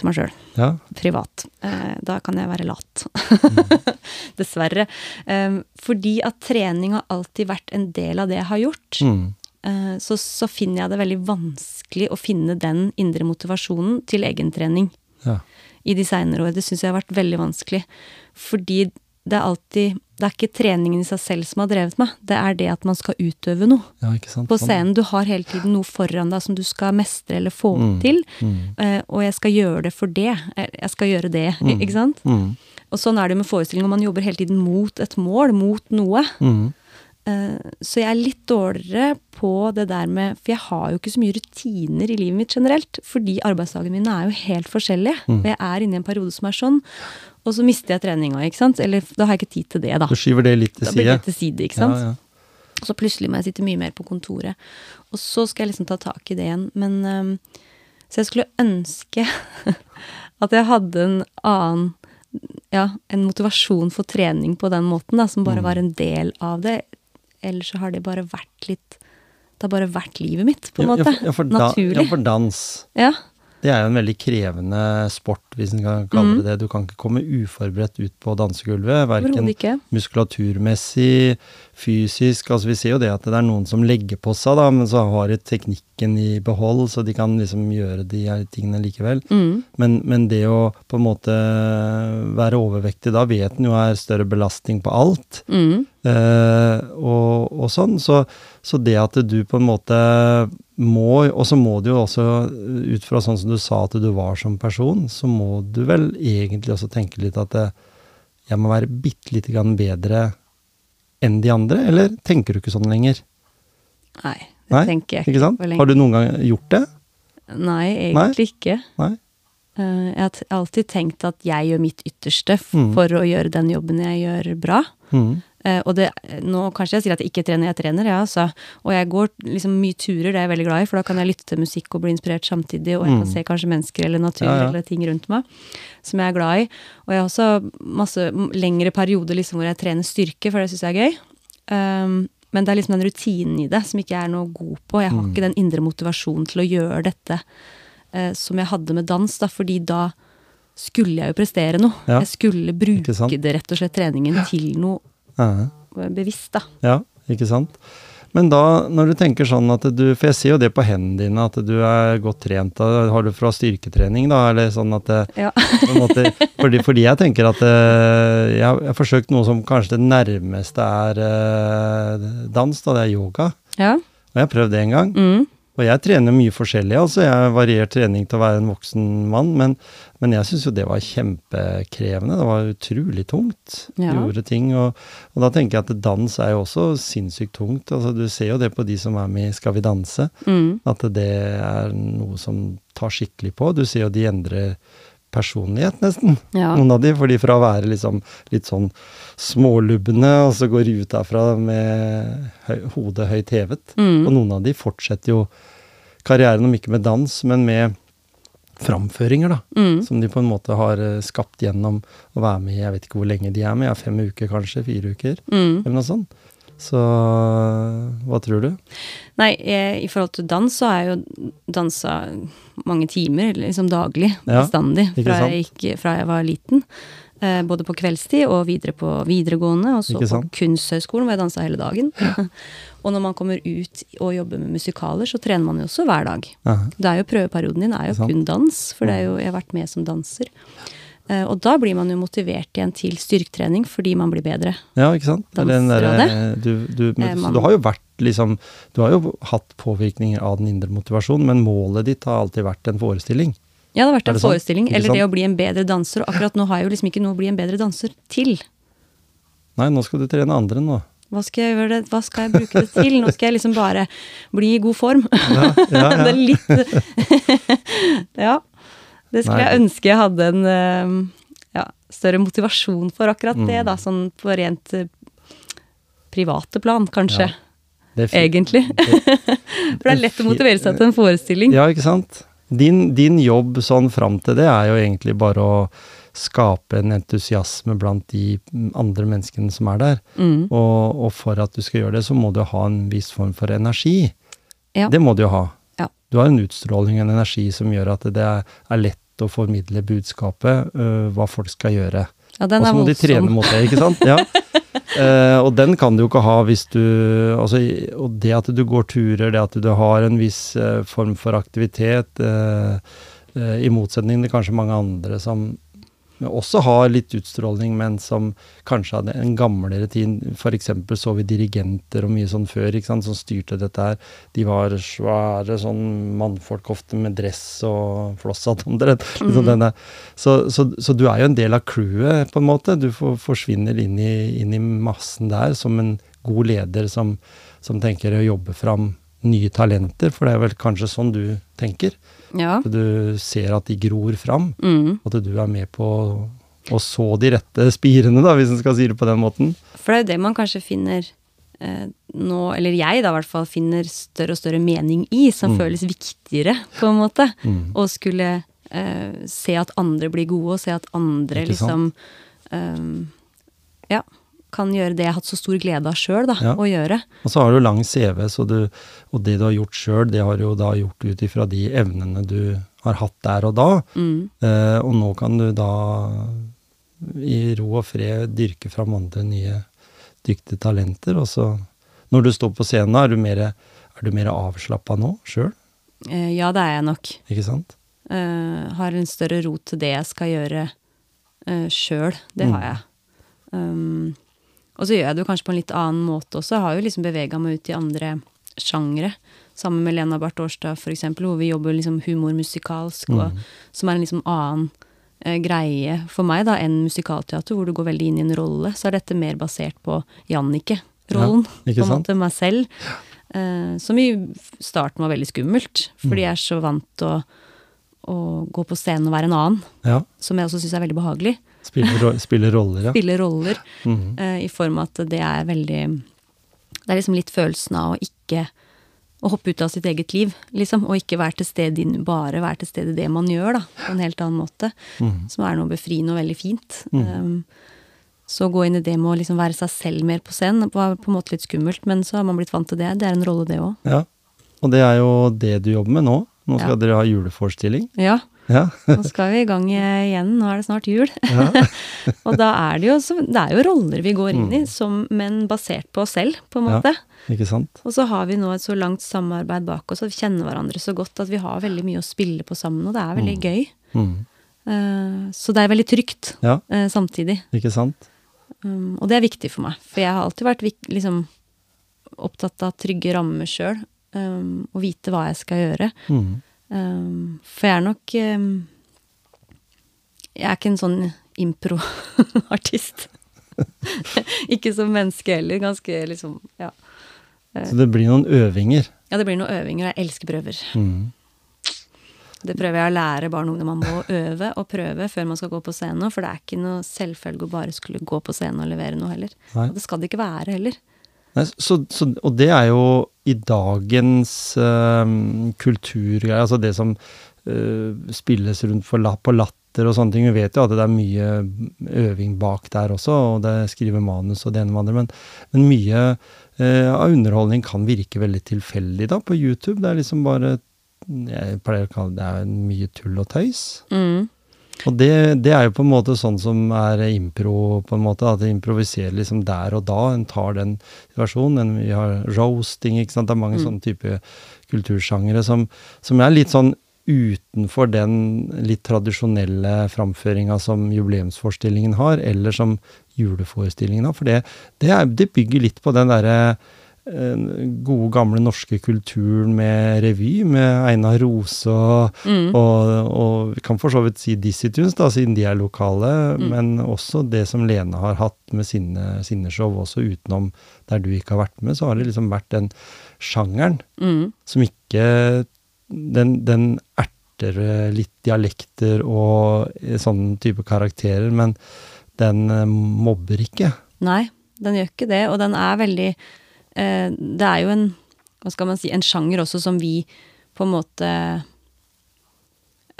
til meg sjøl, Ja. privat. Eh, da kan jeg være lat. Mm. Dessverre. Eh, fordi at trening har alltid vært en del av det jeg har gjort. Mm. Eh, så, så finner jeg det veldig vanskelig å finne den indre motivasjonen til egentrening ja. i de seinere år. Det syns jeg har vært veldig vanskelig. Fordi det er alltid Det er ikke treningen i seg selv som har drevet meg, det er det at man skal utøve noe ja, på Sånn. scenen. Du har hele tiden noe foran deg som du skal mestre eller få Mm. til. Mm. eh, og jeg skal gjøre det for det. Eh, Jeg skal gjøre det, Mm. ikke sant? Mm. Og sånn er det med forestillinger. Man jobber hele tiden mot et mål, mot noe. Mm. Eh, Så jeg er litt dårligere på det der med For jeg har jo ikke så mye rutiner i livet mitt generelt. Fordi arbeidsdagene mine er jo helt forskjellige. Mm. Og jeg er inne i en periode som er sånn. Og så mister jeg treninga, ikke sant. Eller da har jeg ikke tid til det, da. Du skyver det litt til side. Da blir det til side, ikke sant. Ja, ja. Og så plutselig må jeg sitte mye mer på kontoret. Og så skal jeg liksom ta tak i det igjen. Men um, Så jeg skulle ønske at jeg hadde en annen Ja, en motivasjon for trening på den måten, da, som Mm. bare var en del av det. Ellers så har det bare vært litt Det har bare vært livet mitt, på en Ja, måte. for, ja, for, da, Naturlig. ja, for dans Ja. Det er jo en veldig krevende sport, hvis en kan kalle Mm. det det. Du kan ikke komme uforberedt ut på dansegulvet. Verken muskulaturmessig, fysisk. Altså vi ser jo det at det er noen som legger på seg, da, men så har de teknikken i behold, så de kan liksom gjøre de her tingene likevel. Mm. Men, men det å på en måte være overvektig, da vet en jo er større belastning på alt. Mm. Eh, og, og sånn. Så, så det at du på en måte må Og så må du jo også, ut fra sånn som du sa at du var som person, så må du vel egentlig også tenke litt at det, jeg må være bitte lite grann bedre enn de andre, eller tenker du ikke sånn lenger? Nei, det Nei, tenker jeg Ikke ikke sant? Har du noen gang gjort det? Nei, egentlig ikke. Nei? Eh, Jeg har alltid tenkt at jeg gjør mitt ytterste for Mm. for å gjøre den jobben jeg gjør, bra. Mm. Eh, og det, nå kanskje jeg sier at jeg ikke trener, jeg trener, ja, altså. Og jeg går liksom mye turer, det er jeg veldig glad i, for da kan jeg lytte til musikk og bli inspirert samtidig, og jeg kan Mm. se kanskje mennesker eller natur Ja, ja. eller ting rundt meg som jeg er glad i. Og jeg har også masse lengre perioder liksom hvor jeg trener styrke, for det syns jeg er gøy. Um, men det er liksom den rutinen i det som ikke jeg er noe god på. Jeg har Mm. ikke den indre motivasjonen til å gjøre dette eh, som jeg hadde med dans, da, fordi da skulle jeg jo prestere noe. Ja. Jeg skulle bruke det rett og slett treningen til noe Ja. bevisst, da. Ja, ikke sant? Men da, når du tenker sånn at du For jeg ser jo det på hendene dine, at du er godt trent. Da har du fra styrketrening, da? Eller sånn at det, Ja. på en måte, fordi, fordi jeg tenker at eh, jeg, har- jeg har forsøkt noe som kanskje det nærmeste er eh, dans, da. Det er yoga. ja. Og jeg har prøvd det en gang. Mm. Og jeg trener mye forskjellig, altså. Jeg variert trening til å være en voksen mann, men, men jeg syns jo det var kjempekrevende. Det var utrolig tungt. Ja. Gjorde ting. Og, og, da tenker jeg at dans er jo også sinnssykt tungt. Altså, du ser jo det på de som er med i Skal vi danse, Mm. at det er noe som tar skikkelig på. Du ser jo de endrer personlighet, nesten. Ja. Noen av de, fordi fra å være liksom litt sånn smålubne, og så går de ut derfra med høy, hodet høyt hevet. Mm. Og noen av de fortsetter jo karrieren, om ikke med dans, men med framføringer, da. Mm. Som de på en måte har eh, skapt gjennom å være med i, jeg vet ikke hvor lenge de er med, ja, fem uker kanskje, fire uker, Mm. eller noe sånt. Så hva tror du? Nei, jeg, i forhold til dans så har jeg jo dansa mange timer, liksom daglig, bestandig, ja, fra jeg, gikk, fra jeg var liten. Eh, både på kveldstid og videre på videregående, og så Ikke på sant? Kunsthøgskolen hvor jeg dansa hele dagen. og når man kommer ut og jobber med musikaler, så trener man jo også hver dag. Aha. Det er jo Prøveperioden din er jo kun dans, for det er jo, jeg har vært med som danser. Eh, og da blir man jo motivert igjen til styrketrening fordi man blir bedre. Ja, ikke sant? Er og derre- du, du, Eh, du har jo vært liksom Du har jo hatt påvirkninger av den indre motivasjonen, men målet ditt har alltid vært en forestilling. Ja, det har vært en forestilling, Ikke eller det å bli en bedre danser. Og akkurat nå har jeg jo liksom ikke noe å bli en bedre danser til. Nei, nå skal du trene andre nå. Hva skal jeg gjøre det? Hva skal jeg bruke det til? Nå skal jeg liksom bare bli i god form. Ja, ja, det er ja. litt Ja. Det skulle Nei. jeg ønske jeg hadde en eh, ja, større motivasjon for akkurat det, Mm. da. Sånn på rent eh, private plan, kanskje. Ja. Det Egentlig. For det er lett å motivere seg til en forestilling. Ja, ikke sant? Din, din jobb sånn fram til det er jo egentlig bare å skape en entusiasme blant de andre menneskene som er der. Mm. Og, og for at du skal gjøre det, så må du ha en viss form for energi. Ja. Det må du jo ha. Ja. Du har en utstråling og en energi som gjør at det er, er lett å formidle budskapet, uh, hva folk skal gjøre. Ja, den Og så er må de trene mot det, ikke sant? Ja. Uh, og den kan du jo ikke ha hvis du altså, Og det at du går turer, det at du har en viss uh, form for aktivitet, i motsetning til kanskje mange andre som også har litt utstråling, men som kanskje hadde en gamlere tid. F.eks. så vi dirigenter og mye sånn før, som styrte dette her. De var svære sånn mannfolk ofte med dress og flosshatt omtrent. Liksom. Så, så, så du er jo en del av crewet, på en måte. Du får, forsvinner inn i, inn i massen der som en god leder som, som tenker å jobbe fram nye talenter, for det er vel kanskje sånn du tenker? Ja. At du ser at de gror fram? Mm. At du er med på å så de rette spirene, da, hvis en skal si det på den måten. For det er jo det man kanskje finner eh, nå, eller jeg da i hvert fall, finner større og større mening i, som Mm. føles viktigere, på en måte. Mm. Å skulle eh, se at andre blir gode, og se at andre liksom eh, Ja. Kan gjøre det jeg har hatt så stor glede av sjøl, da. Ja. Å gjøre. Og så har du lang CV, så du, og det du har gjort sjøl, det har du jo da gjort ut ifra de evnene du har hatt der og da. Mm. Eh, og nå kan du da i ro og fred dyrke fram andre nye dyktige talenter. Og så, når du står på scenen, er du mer, er du mer avslappa nå sjøl? Eh, ja, det er jeg nok. Ikke sant? Eh, har en større ro til det jeg skal gjøre uh, sjøl. Det Mm. har jeg. Um, og så gjør jeg det jo kanskje på en litt annen måte også. Jeg har jo liksom bevega meg ut i andre sjangre. Sammen med Lena Barth Årstad, eksempel, hvor vi jobber liksom humormusikalsk, og, Mm. som er en liksom annen eh, greie for meg da, enn musikalteater, hvor du går veldig inn i en rolle. Så er dette mer basert på Jannicke-rollen. Ja, på en måte meg selv. Eh, som i starten var veldig skummelt, Mm. fordi jeg er så vant til å, å gå på scenen og være en annen. Ja. Som jeg også syns er veldig behagelig. Spille, ro spille roller, ja. Spiller roller Mm -hmm. uh, i form av at det er veldig Det er liksom litt følelsen av å ikke å hoppe ut av sitt eget liv, liksom. Og ikke være til stede inn, bare være til stede i det man gjør, da. På en helt annen måte. Mhm. Som er noe befriende og veldig fint. Mhm. Um, så gå inn i det med å liksom være seg selv mer på scenen var på en måte litt skummelt, men så har man blitt vant til det. Det er en rolle, det òg. ja. Og det er jo det du jobber med nå. Nå skal Ja. dere ha juleforestilling. Ja, Ja. nå skal vi i gang igjen. Nå er det snart jul. ja. Og da er det jo Det er jo roller vi går inn i, Mm. som, men basert på oss selv, på en måte. Ja. Ikke sant? Og så har vi nå et så langt samarbeid bak oss, og vi kjenner hverandre så godt at vi har veldig mye å spille på sammen, og det er veldig Mm. gøy. Mm. Uh, så det er veldig trygt Ja, uh, samtidig. ikke sant? Um, og det er viktig for meg, for jeg har alltid vært liksom, opptatt av trygge rammer sjøl. um, og vite hva jeg skal gjøre. Mm. Um, for jeg er nok um, Jeg er ikke en sånn impro-artist. ikke som menneske heller. Ganske liksom Ja. Så det blir noen øvinger. Ja, det blir noen øvinger, og jeg elsker prøver. Mm. Det prøver jeg å lære barn og ungdom. Man må øve og prøve før man skal gå på scenen. For det er ikke noe selvfølge å bare skulle gå på scenen og levere noe heller. Nei. Og det skal det ikke være heller. Så, så, og det er jo i dagens uh, kulturgreier, altså det som uh, spilles rundt la, på latter og sånne ting. Vi vet jo at det er mye øving bak der også, og det skriver manus og det ene med andre, men, men mye uh, av underholdning kan virke veldig tilfeldig da på YouTube. Det er liksom bare Jeg pleier å kalle det, det er mye tull og tøys. Mm. Og det, det, er jo på en måte sånn som er impro, på en måte. At det improviserer liksom der og da. En tar den versjonen. vi har roasting, ikke sant. Det er mange Mm. sånne type kultursjangere som, som er litt sånn utenfor den litt tradisjonelle framføringa som jubileumsforestillingen har, eller som juleforestillingen har. For det, det, er, det bygger litt på den derre gode, gamle norske kulturen med revy, med Einar Rose og, Mm. og, og vi kan for så vidt si Dizzie Tunes, da, siden de er lokale, Mm. men også det som Lene har hatt med sine, sine show, også utenom der du ikke har vært med, så har det liksom vært den sjangeren Mm. som ikke Den, den erter litt dialekter og sånn type karakterer, men den mobber ikke. Nei, den gjør ikke det, og den er veldig Det er jo en hva skal man si, en sjanger også som vi på en måte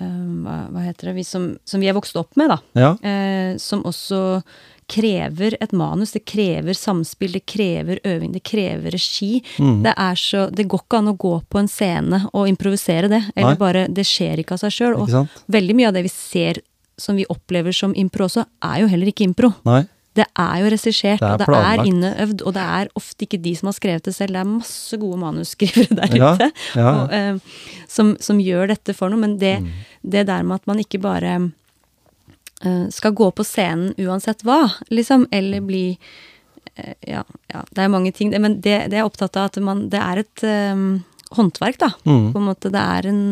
eh, hva, hva heter det vi som, som vi er vokst opp med, da. Ja. Eh, som også krever et manus. Det krever samspill, det krever øving, det krever regi. Mm. Det er så Det går ikke an å gå på en scene og improvisere det. Eller Nei. bare Det skjer ikke av seg sjøl. Og veldig mye av det vi ser som vi opplever som impro også, er jo heller ikke impro. Nei. Det er jo regissert, er og det er inneøvd, og det er ofte ikke de som har skrevet det selv. Det er masse gode manusskrivere der ute ja. og, eh, som, som gjør dette for noe. Men det, Mm. det der med at man ikke bare eh, skal gå på scenen uansett hva, liksom, eller bli eh, ja, ja, det er mange ting. Men det, det er jeg opptatt av at man, det er et håndverk, da. Mm. På en måte. Det er en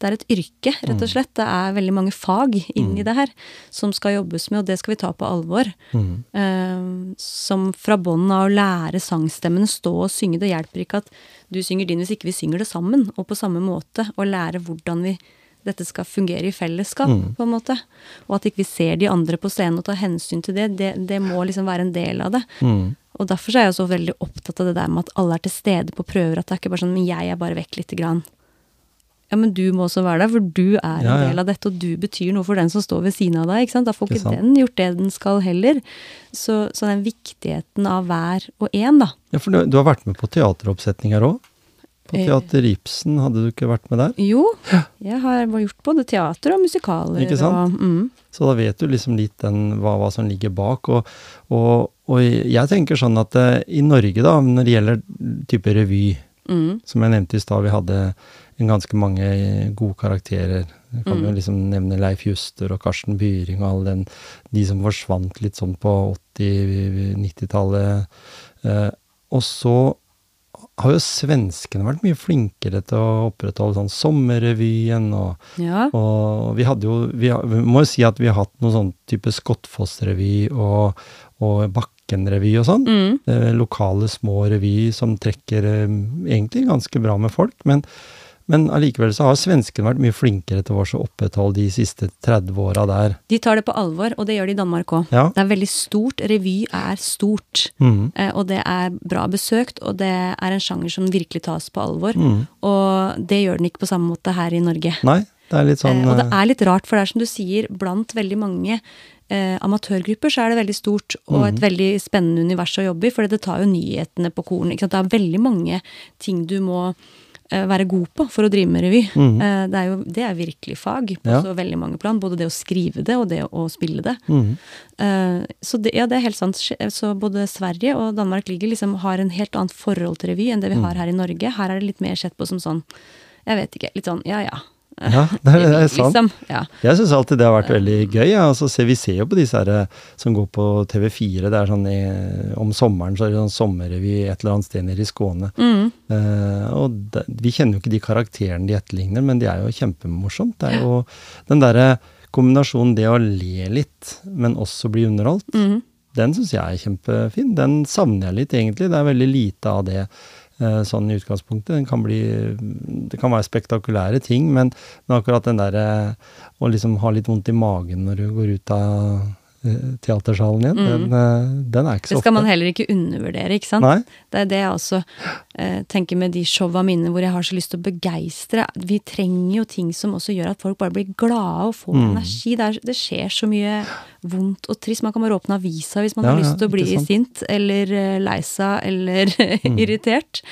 det er et yrke, rett og slett. Det er veldig mange fag inni det her som skal jobbes med, og det skal vi ta på alvor. Mm. Uh, som fra bånn av å lære sangstemmene, stå og synge. Det hjelper ikke at du synger din hvis ikke vi synger det sammen, og på samme måte. Og lære hvordan vi, dette skal fungere i fellesskap, Mm. på en måte. Og at ikke vi ser de andre på scenen og tar hensyn til det. Det, det må liksom være en del av det. Mm. Og derfor er jeg så veldig opptatt av det der med at alle er til stede på prøver. At det er ikke bare sånn men jeg er bare vekk lite grann. Ja, men du må også være der, for du er en Ja, ja. del av dette, og du betyr noe for den som står ved siden av deg. ikke sant? Da får Ikke ikke den gjort det den skal heller. Så, så den viktigheten av hver og en, da. Ja, for du, du har vært med på teateroppsetninger òg? På Eh. Teater Ibsen, hadde du ikke vært med der? Jo, jeg har gjort både teater og musikaler. Ikke sant? Og, mm, Så da vet du liksom litt den, hva, hva som ligger bak. Og, og, og jeg tenker sånn at eh, i Norge, da, når det gjelder type revy, mm, som jeg nevnte i stad, vi hadde ganske mange gode karakterer. Jeg kan Mm. jo liksom nevne Leif Juster og Karsten Byring og alle den, de som forsvant litt sånn på 80-90-tallet. Eh, og så har jo svenskene vært mye flinkere til å opprettholde sånn Sommerrevyen og ja. og vi hadde jo Vi, vi må jo si at vi har hatt noe sånn type Skottfoss-revy og, og Bakken-revy og sånn. Mm, Eh, lokale små revy som trekker eh, egentlig ganske bra med folk. Men, men allikevel så har svenskene vært mye flinkere til å opprettholde de siste 30 åra der. de tar det på alvor, og det gjør de i Danmark òg. Ja. Det er veldig stort. Revy er stort. Mm. Eh, og det er bra besøkt, og det er en sjanger som virkelig tas på alvor. Mm. Og det gjør den ikke på samme måte her i Norge. Nei, det er litt sånn eh, og det eh, er litt rart, for det er som du sier, blant veldig mange eh, amatørgrupper så er det veldig stort og et Mhm. veldig spennende univers å jobbe i, for det tar jo nyhetene på korn. Det er veldig mange ting du må være god på for å drive med revy. Mm. Eh, det, er jo, det er virkelig fag på Ja. så veldig mange plan. Både det å skrive det og det å spille det. mm. Eh, så det, ja, det er helt sant. Så både Sverige og Danmark ligger liksom, har en helt annet forhold til revy enn det vi Mm. har her i Norge. Her er det litt mer sett på som sånn, jeg vet ikke, litt sånn ja ja. Ja, det er, det er sant. Liksom. Ja. Jeg syns alltid det har vært veldig gøy. Ja. Altså, se, vi ser jo på disse her, eh, som går på TV4. Det er sånn i, Om sommeren så er det sånn sommerrevy et eller annet sted nede i Skåne. Mm. Uh, og det, vi kjenner jo ikke de karakterene de etterligner, men de er jo kjempemorsomt. Det er jo den derre kombinasjonen det å le litt, men også bli underholdt. mm. Den syns jeg er kjempefin. Den savner jeg litt, egentlig. Det er veldig lite av det eh, sånn i utgangspunktet. Kan bli, det kan være spektakulære ting, men, men akkurat den derre å liksom ha litt vondt i magen når du går ut av eh, teatersalen igjen, den, eh, den er ikke så Det ofte. skal man heller ikke undervurdere, ikke sant? Nei. Det er det jeg også eh, tenker med de showa mine hvor jeg har så lyst til å begeistre. Vi trenger jo ting som også gjør at folk bare blir glade og får Mm. energi. Det, er, det skjer så mye vondt og trist. Man kan bare åpne avisa hvis man Ja, har lyst til å bli sint eller uh, lei seg eller Mm. irritert.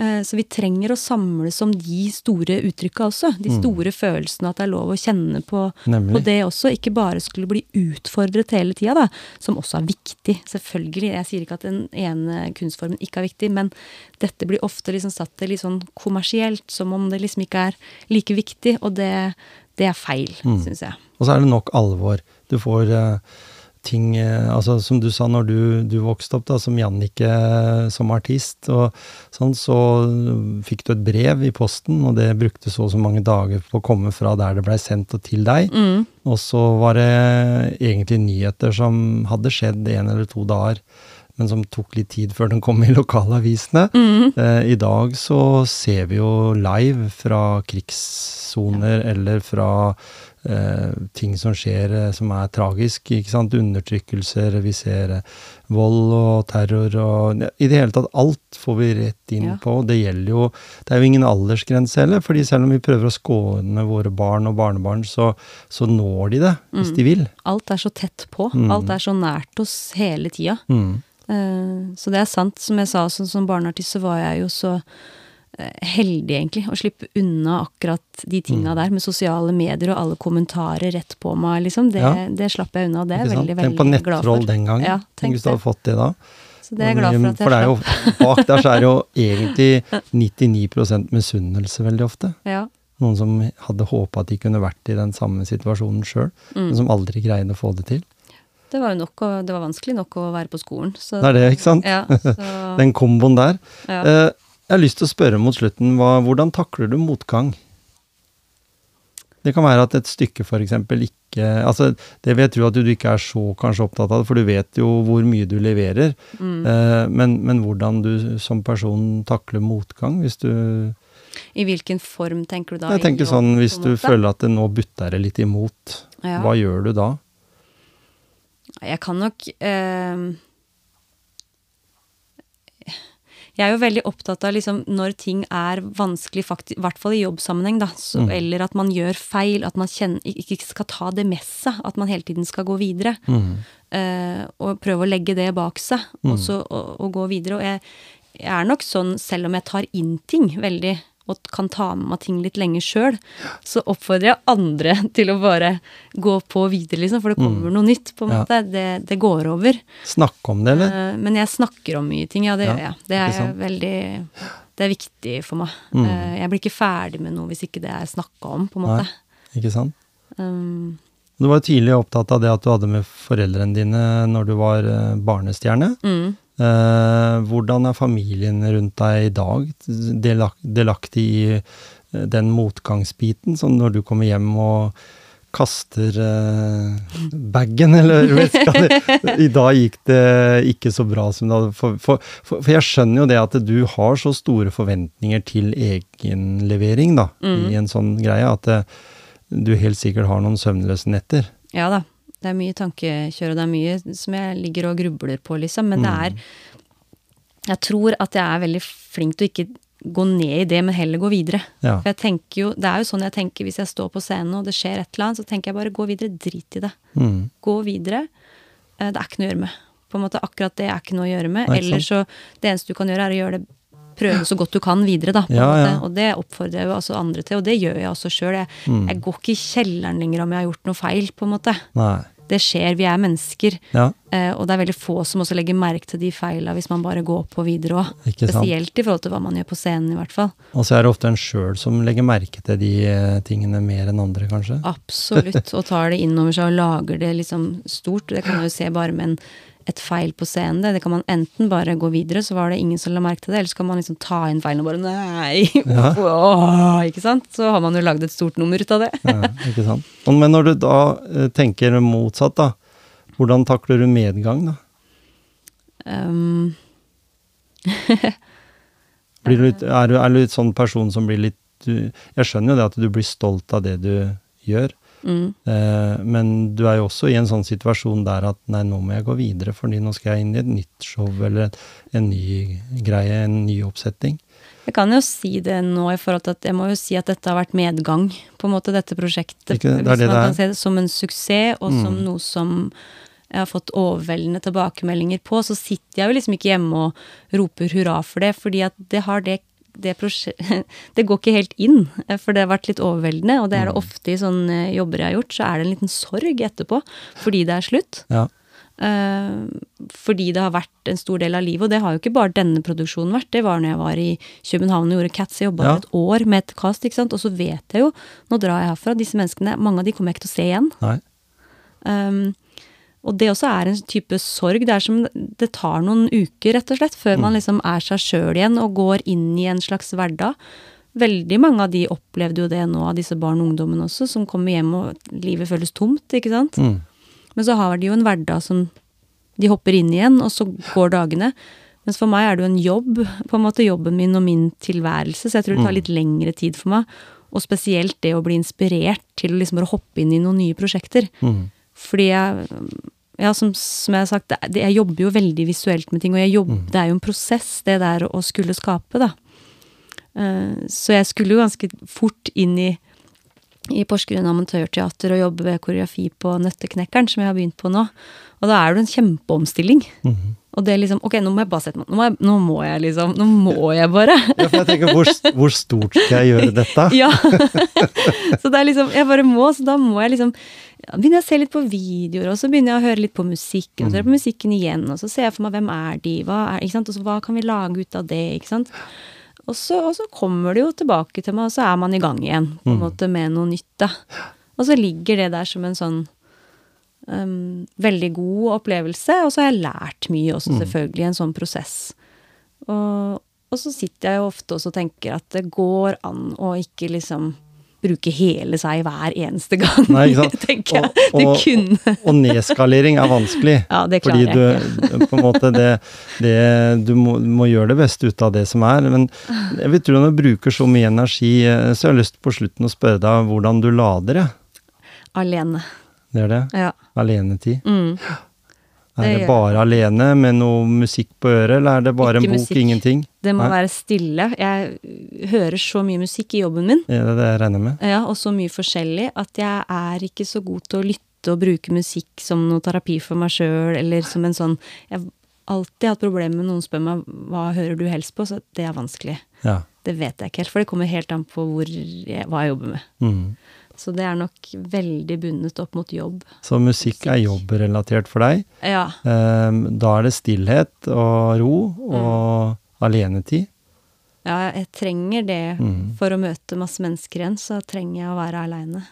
Eh, Så vi trenger å samles om de store uttrykka også. De store følelsene, at det er lov å kjenne på, Mm. På det også. Ikke bare skulle bli utfordret hele tida, da. Som også er viktig. Selvfølgelig. Jeg sier ikke at den ene kunstformen ikke er viktig, men dette blir ofte liksom satt til litt sånn kommersielt, som om det liksom ikke er like viktig. Og det, det er feil, Mm. syns jeg. Og så er det nok alvor. Du får eh, ting eh, Altså som du sa når du, du vokste opp da, som Jannicke eh, som artist, og sånn, så fikk du et brev i posten, og det brukte så og så mange dager på å komme fra der det blei sendt og til deg. Mm. Og så var det egentlig nyheter som hadde skjedd en eller to dager, men som tok litt tid før den kom i lokalavisene. Mm. Eh, I dag så ser vi jo live fra krigssoner eller fra eh, ting som skjer eh, som er tragisk. ikke sant? Undertrykkelser, vi ser eh, vold og terror og I det hele tatt alt får vi rett inn Ja. på. Det gjelder jo Det er jo ingen aldersgrense heller, fordi selv om vi prøver å skåne våre barn og barnebarn, så, så når de det, hvis de vil. Alt er så tett på. Mm. Alt er så nært oss hele tida. Mm. Eh, Så det er sant. Som jeg sa, som barneartist så var jeg jo så eh, heldig, egentlig, å slippe unna akkurat de Mm. tinga der, med sosiale medier og alle kommentarer rett på meg, liksom. Det, Ja. det slapp jeg unna, og det er jeg veldig, veldig, Tenk på nettroll den gangen. Ja, tenk hvis du hadde fått det da. Så det er jeg glad for at jeg For det er jo, bak der så er det jo egentlig 99% misunnelse veldig ofte. Ja. Noen som hadde håpa at de kunne vært i den samme situasjonen sjøl, Mm. men som aldri greide å få det til. Det var nok det var vanskelig nok å være på skolen. Så, Det er det, ikke sant? Ja, så, Den komboen der. ja. Eh, jeg har lyst til å spørre mot slutten, hva, hvordan takler du motgang? Det kan være at et stykke f.eks. ikke altså Det vil jeg tro at du ikke er så kanskje opptatt av, det, for du vet jo hvor mye du leverer. Mm. Eh, men, men hvordan du som person takler motgang, hvis du I hvilken form tenker du da? Jeg tenker sånn, hvis du føler at det nå butter det litt imot, Ja. hva gjør du da? Jeg kan nok eh, Jeg er jo veldig opptatt av liksom når ting er vanskelig, i hvert fall i jobbsammenheng, da, så, Mm. eller at man gjør feil, at man kjenner, ikke skal ta det med seg, at man hele tiden skal gå videre. Mm. eh, og prøve å legge det bak seg, Mm. og så og, og gå videre. Og jeg, jeg er nok sånn, selv om jeg tar inn ting veldig, og kan ta med meg ting litt lenger sjøl, så oppfordrer jeg andre til å bare gå på videre, liksom, for det kommer noe nytt, på en Mm. Ja. måte. Det, det går over. Snakke om det, eller? Uh, Men jeg snakker om mye ting, ja, det Ja, gjør jeg. Det er sant? veldig Det er viktig for meg. Mm. Uh, Jeg blir ikke ferdig med noe hvis ikke det er snakka om, på en måte. Nei, Ikke sant? Um, Du var jo tidlig opptatt av det at du hadde med foreldrene dine når du var eh, barnestjerne. mm. Eh, hvordan er familien rundt deg i dag delak delaktig i eh, den motgangsbiten, som når du kommer hjem og kaster eh, bagen, eller I dag gikk det ikke så bra som det hadde for, for, for, jeg skjønner jo det at du har så store forventninger til egenlevering, da, i en sånn greie, at eh, du helt sikkert har noen søvnløse netter. Ja da. Det er mye tankekjør, og det er mye som jeg ligger og grubler på, liksom. Men det Mm. er Jeg tror at jeg er veldig flink til å ikke gå ned i det, men heller gå videre. Ja. For jeg tenker jo, Det er jo sånn jeg tenker hvis jeg står på scenen og det skjer et eller annet, så tenker jeg bare gå videre, drit i det. Mm. Gå videre. Eh, Det er ikke noe å gjøre med. På en måte Akkurat det er ikke noe å gjøre med. Eller så Det eneste du kan gjøre, er å gjøre det prøve så godt du kan videre, da. På Ja, ja. Og det oppfordrer jeg jo altså andre til, og det gjør jeg også sjøl. Jeg, Mm. jeg går ikke i kjelleren lenger om jeg har gjort noe feil, på en måte. Nei. det skjer, vi er mennesker. Ja, Eh, og det er veldig få som også legger merke til de feila hvis man bare går på videre òg. Spesielt i forhold til hva man gjør på scenen, i hvert fall. og så er det ofte en sjøl som legger merke til de eh, tingene mer enn andre, kanskje. Absolutt. Og tar det innover seg og lager det liksom stort. Det kan man jo se bare med en, et feil på scenen. Det. det kan man enten bare gå videre, så var det ingen som la merke til det, eller så kan man liksom ta inn feilen og bare Nei! Ja. Åh, ikke sant? Så har man jo lagd et stort nummer ut av det. Ja, ikke sant? Men når du da eh, tenker motsatt, da. Hvordan takler du medgang, da? Um, Blir du er, du, er du litt sånn person som blir litt du, Jeg skjønner jo det at du blir stolt av det du gjør, mm, eh, men du er jo også i en sånn situasjon der at nei, nå må jeg gå videre, fordi nå skal jeg inn i et nytt show eller en ny greie, en ny oppsetting. jeg kan jo si det nå i forhold til at jeg må jo si at dette har vært medgang, på en måte, dette prosjektet. Ikke det, det det det som en suksess, og som Mm. noe som jeg har fått overveldende tilbakemeldinger på, så sitter jeg jo liksom ikke hjemme og roper hurra for det, fordi at det har det det, det går ikke helt inn, eh, for det har vært litt overveldende. Og det er det Mm. ofte i sånne jobber jeg har gjort, så er det en liten sorg etterpå fordi det er slutt. Ja. Uh, fordi det har vært en stor del av livet, og det har jo ikke bare denne produksjonen vært. Det var når jeg var i København og gjorde Cats. Jeg jobba Ja. et år med et cast, ikke sant. Og så vet jeg jo, nå drar jeg herfra, disse menneskene, mange av de kommer jeg ikke til å se igjen. Nei. Um, og det også er en type sorg. Det er som det tar noen uker, rett og slett, før man liksom er seg sjøl igjen og går inn i en slags hverdag. Veldig mange av de opplevde jo det nå, av disse barn og ungdommene også, som kommer hjem og livet føles tomt, ikke sant. Mm. Men så har de jo en hverdag som de hopper inn igjen, og så går dagene. Mens for meg er det jo en jobb, på en måte jobben min og min tilværelse, så jeg tror det tar litt lengre tid for meg. Og spesielt det å bli inspirert til liksom bare hoppe inn i noen nye prosjekter. Mm. Fordi jeg ja, som, som jeg har sagt, det, jeg jobber jo veldig visuelt med ting, og jeg mm. det er jo en prosess, det der å skulle skape, da. Uh, så jeg skulle jo ganske fort inn i, i Porsgrunn Amatørteater og jobbe ved koreografi på Nøtteknekkeren, som jeg har begynt på nå. Og da er det en kjempeomstilling. Mm. Og det er liksom Ok, nå må jeg bare sette meg Nå må jeg, nå må jeg liksom Nå må jeg bare. Ja, for jeg tenker, hvor, hvor stort skal jeg gjøre dette? Ja. så det er liksom Jeg bare må, så da må jeg liksom ja, begynner jeg å se litt på videoer, og så begynner jeg å høre litt på musikken. Og så hører jeg på musikken igjen, og så ser jeg for meg hvem er de, hva er, ikke sant? Og så hva kan vi lage ut av det, ikke sant. Og så, og så kommer det jo tilbake til meg, og så er man i gang igjen, på en måte med noe nytt, da. Og så ligger det der som en sånn um, veldig god opplevelse, og så har jeg lært mye også, selvfølgelig, i en sånn prosess. Og, og så sitter jeg jo ofte også og tenker at det går an å ikke liksom bruke hele seg hver eneste gang, Nei, tenker jeg. Og- og- Og nedskalering er vanskelig. Ja, det Fordi klarer jeg du på en måte det, det Du må, må gjøre det beste ut av det som er. Men jeg vil tro når du bruker så mye energi, eh, så jeg har lyst på slutten å spørre deg hvordan du lader, det. alene. Det er det? Ja. Alenetid. Mm. Er Det bare alene med noe musikk på øret, eller er det bare Ikke en bok, musikk. ingenting? Det må Nei. være stille. Jeg hører så mye musikk i jobben min, Ja, det er det jeg regner med? ja, og så mye forskjellig, at jeg er ikke så god til å lytte og bruke musikk som noe terapi for meg sjøl, eller som en sånn Jeg har alltid hatt problemer med noen spør meg hva hører du helst på, så det er vanskelig. Ja. Det vet jeg ikke helt, for det kommer helt an på jeg, hva jeg jobber med. Mm. Så det er nok veldig bundet opp mot jobb. Så musikk er jobbrelatert for deg. Ja. Ehm, da er det stillhet og ro og alenetid. ja jeg trenger det Mm. for å møte masse mennesker igjen, så trenger jeg å være aleine.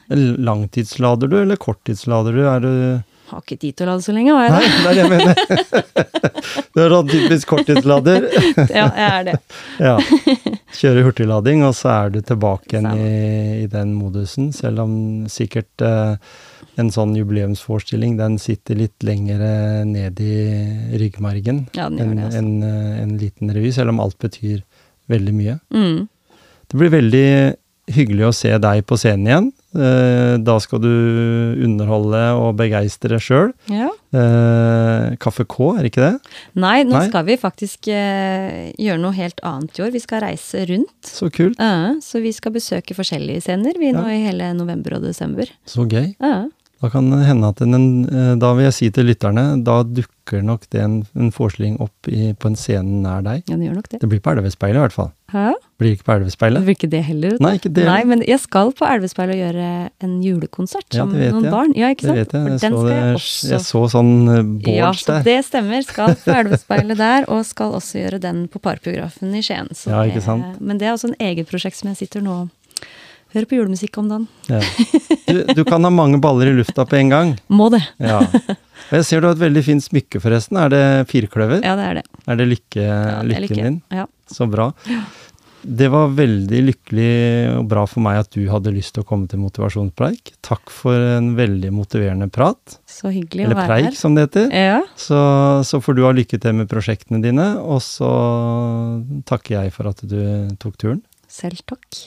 Langtidslader du, eller korttidslader du? Er du Har ikke tid til å lade så lenge, har jeg Nei, det? det er det jeg mener. Du er sånn typisk korttidslader. Ja, jeg er det. Ja. Kjører hurtiglading, og så er du tilbake igjen i, i den modusen. Selv om sikkert eh, en sånn jubileumsforestilling, den sitter litt lenger ned i ryggmargen Ja, enn altså. en, eh, en liten revy, selv om alt betyr veldig mye. Mm. Det blir veldig hyggelig å se deg på scenen igjen. Eh, Da skal du underholde og begeistre sjøl. Ja. Eh, Kaffe K, er det ikke det? Nei, nå Nei? skal vi faktisk eh, gjøre noe helt annet i år. Vi skal reise rundt. Så kult. Ja, så vi skal besøke forskjellige scener vi nå Ja. i hele november og desember. Så gøy. Ja. Da kan det hende at den, da vil jeg si til lytterne, da dukker nok det en, en forestilling opp i, på en scene nær deg. ja, Det gjør nok det. Det blir på Elvespeilet i hvert fall. Hæ? Blir ikke på Det Elvespeilet? blir ikke det heller. Nei, ikke det. Nei, men jeg skal på Elvespeilet og gjøre en julekonsert Ja, det med noen jeg. barn. Ja, ikke Det vet jeg. Jeg så, jeg det, også jeg så sånn eh, Ja, så der. det stemmer. Skal på Elvespeilet der, og skal også gjøre den på Parkbiografen i Skien. Så Ja, ikke det- sant? Men det er også en eget prosjekt som jeg sitter nå og hører på julemusikk om dagen. Ja. Du, du kan ha mange baller i lufta på en gang. Må det. Ja. Og jeg ser du har et veldig fint smykke, forresten. Er det firkløver? Ja, det er det. Er det lykke, Ja, det er lykken lykke. din? Ja. Så bra. Det var veldig lykkelig og bra for meg at du hadde lyst til å komme til motivasjonspreik. Takk for en veldig motiverende prat. Så hyggelig Eller å være preik, her. som det heter. Ja, Så, så får du ha lykke til med prosjektene dine, og så takker jeg for at du tok turen. selv takk.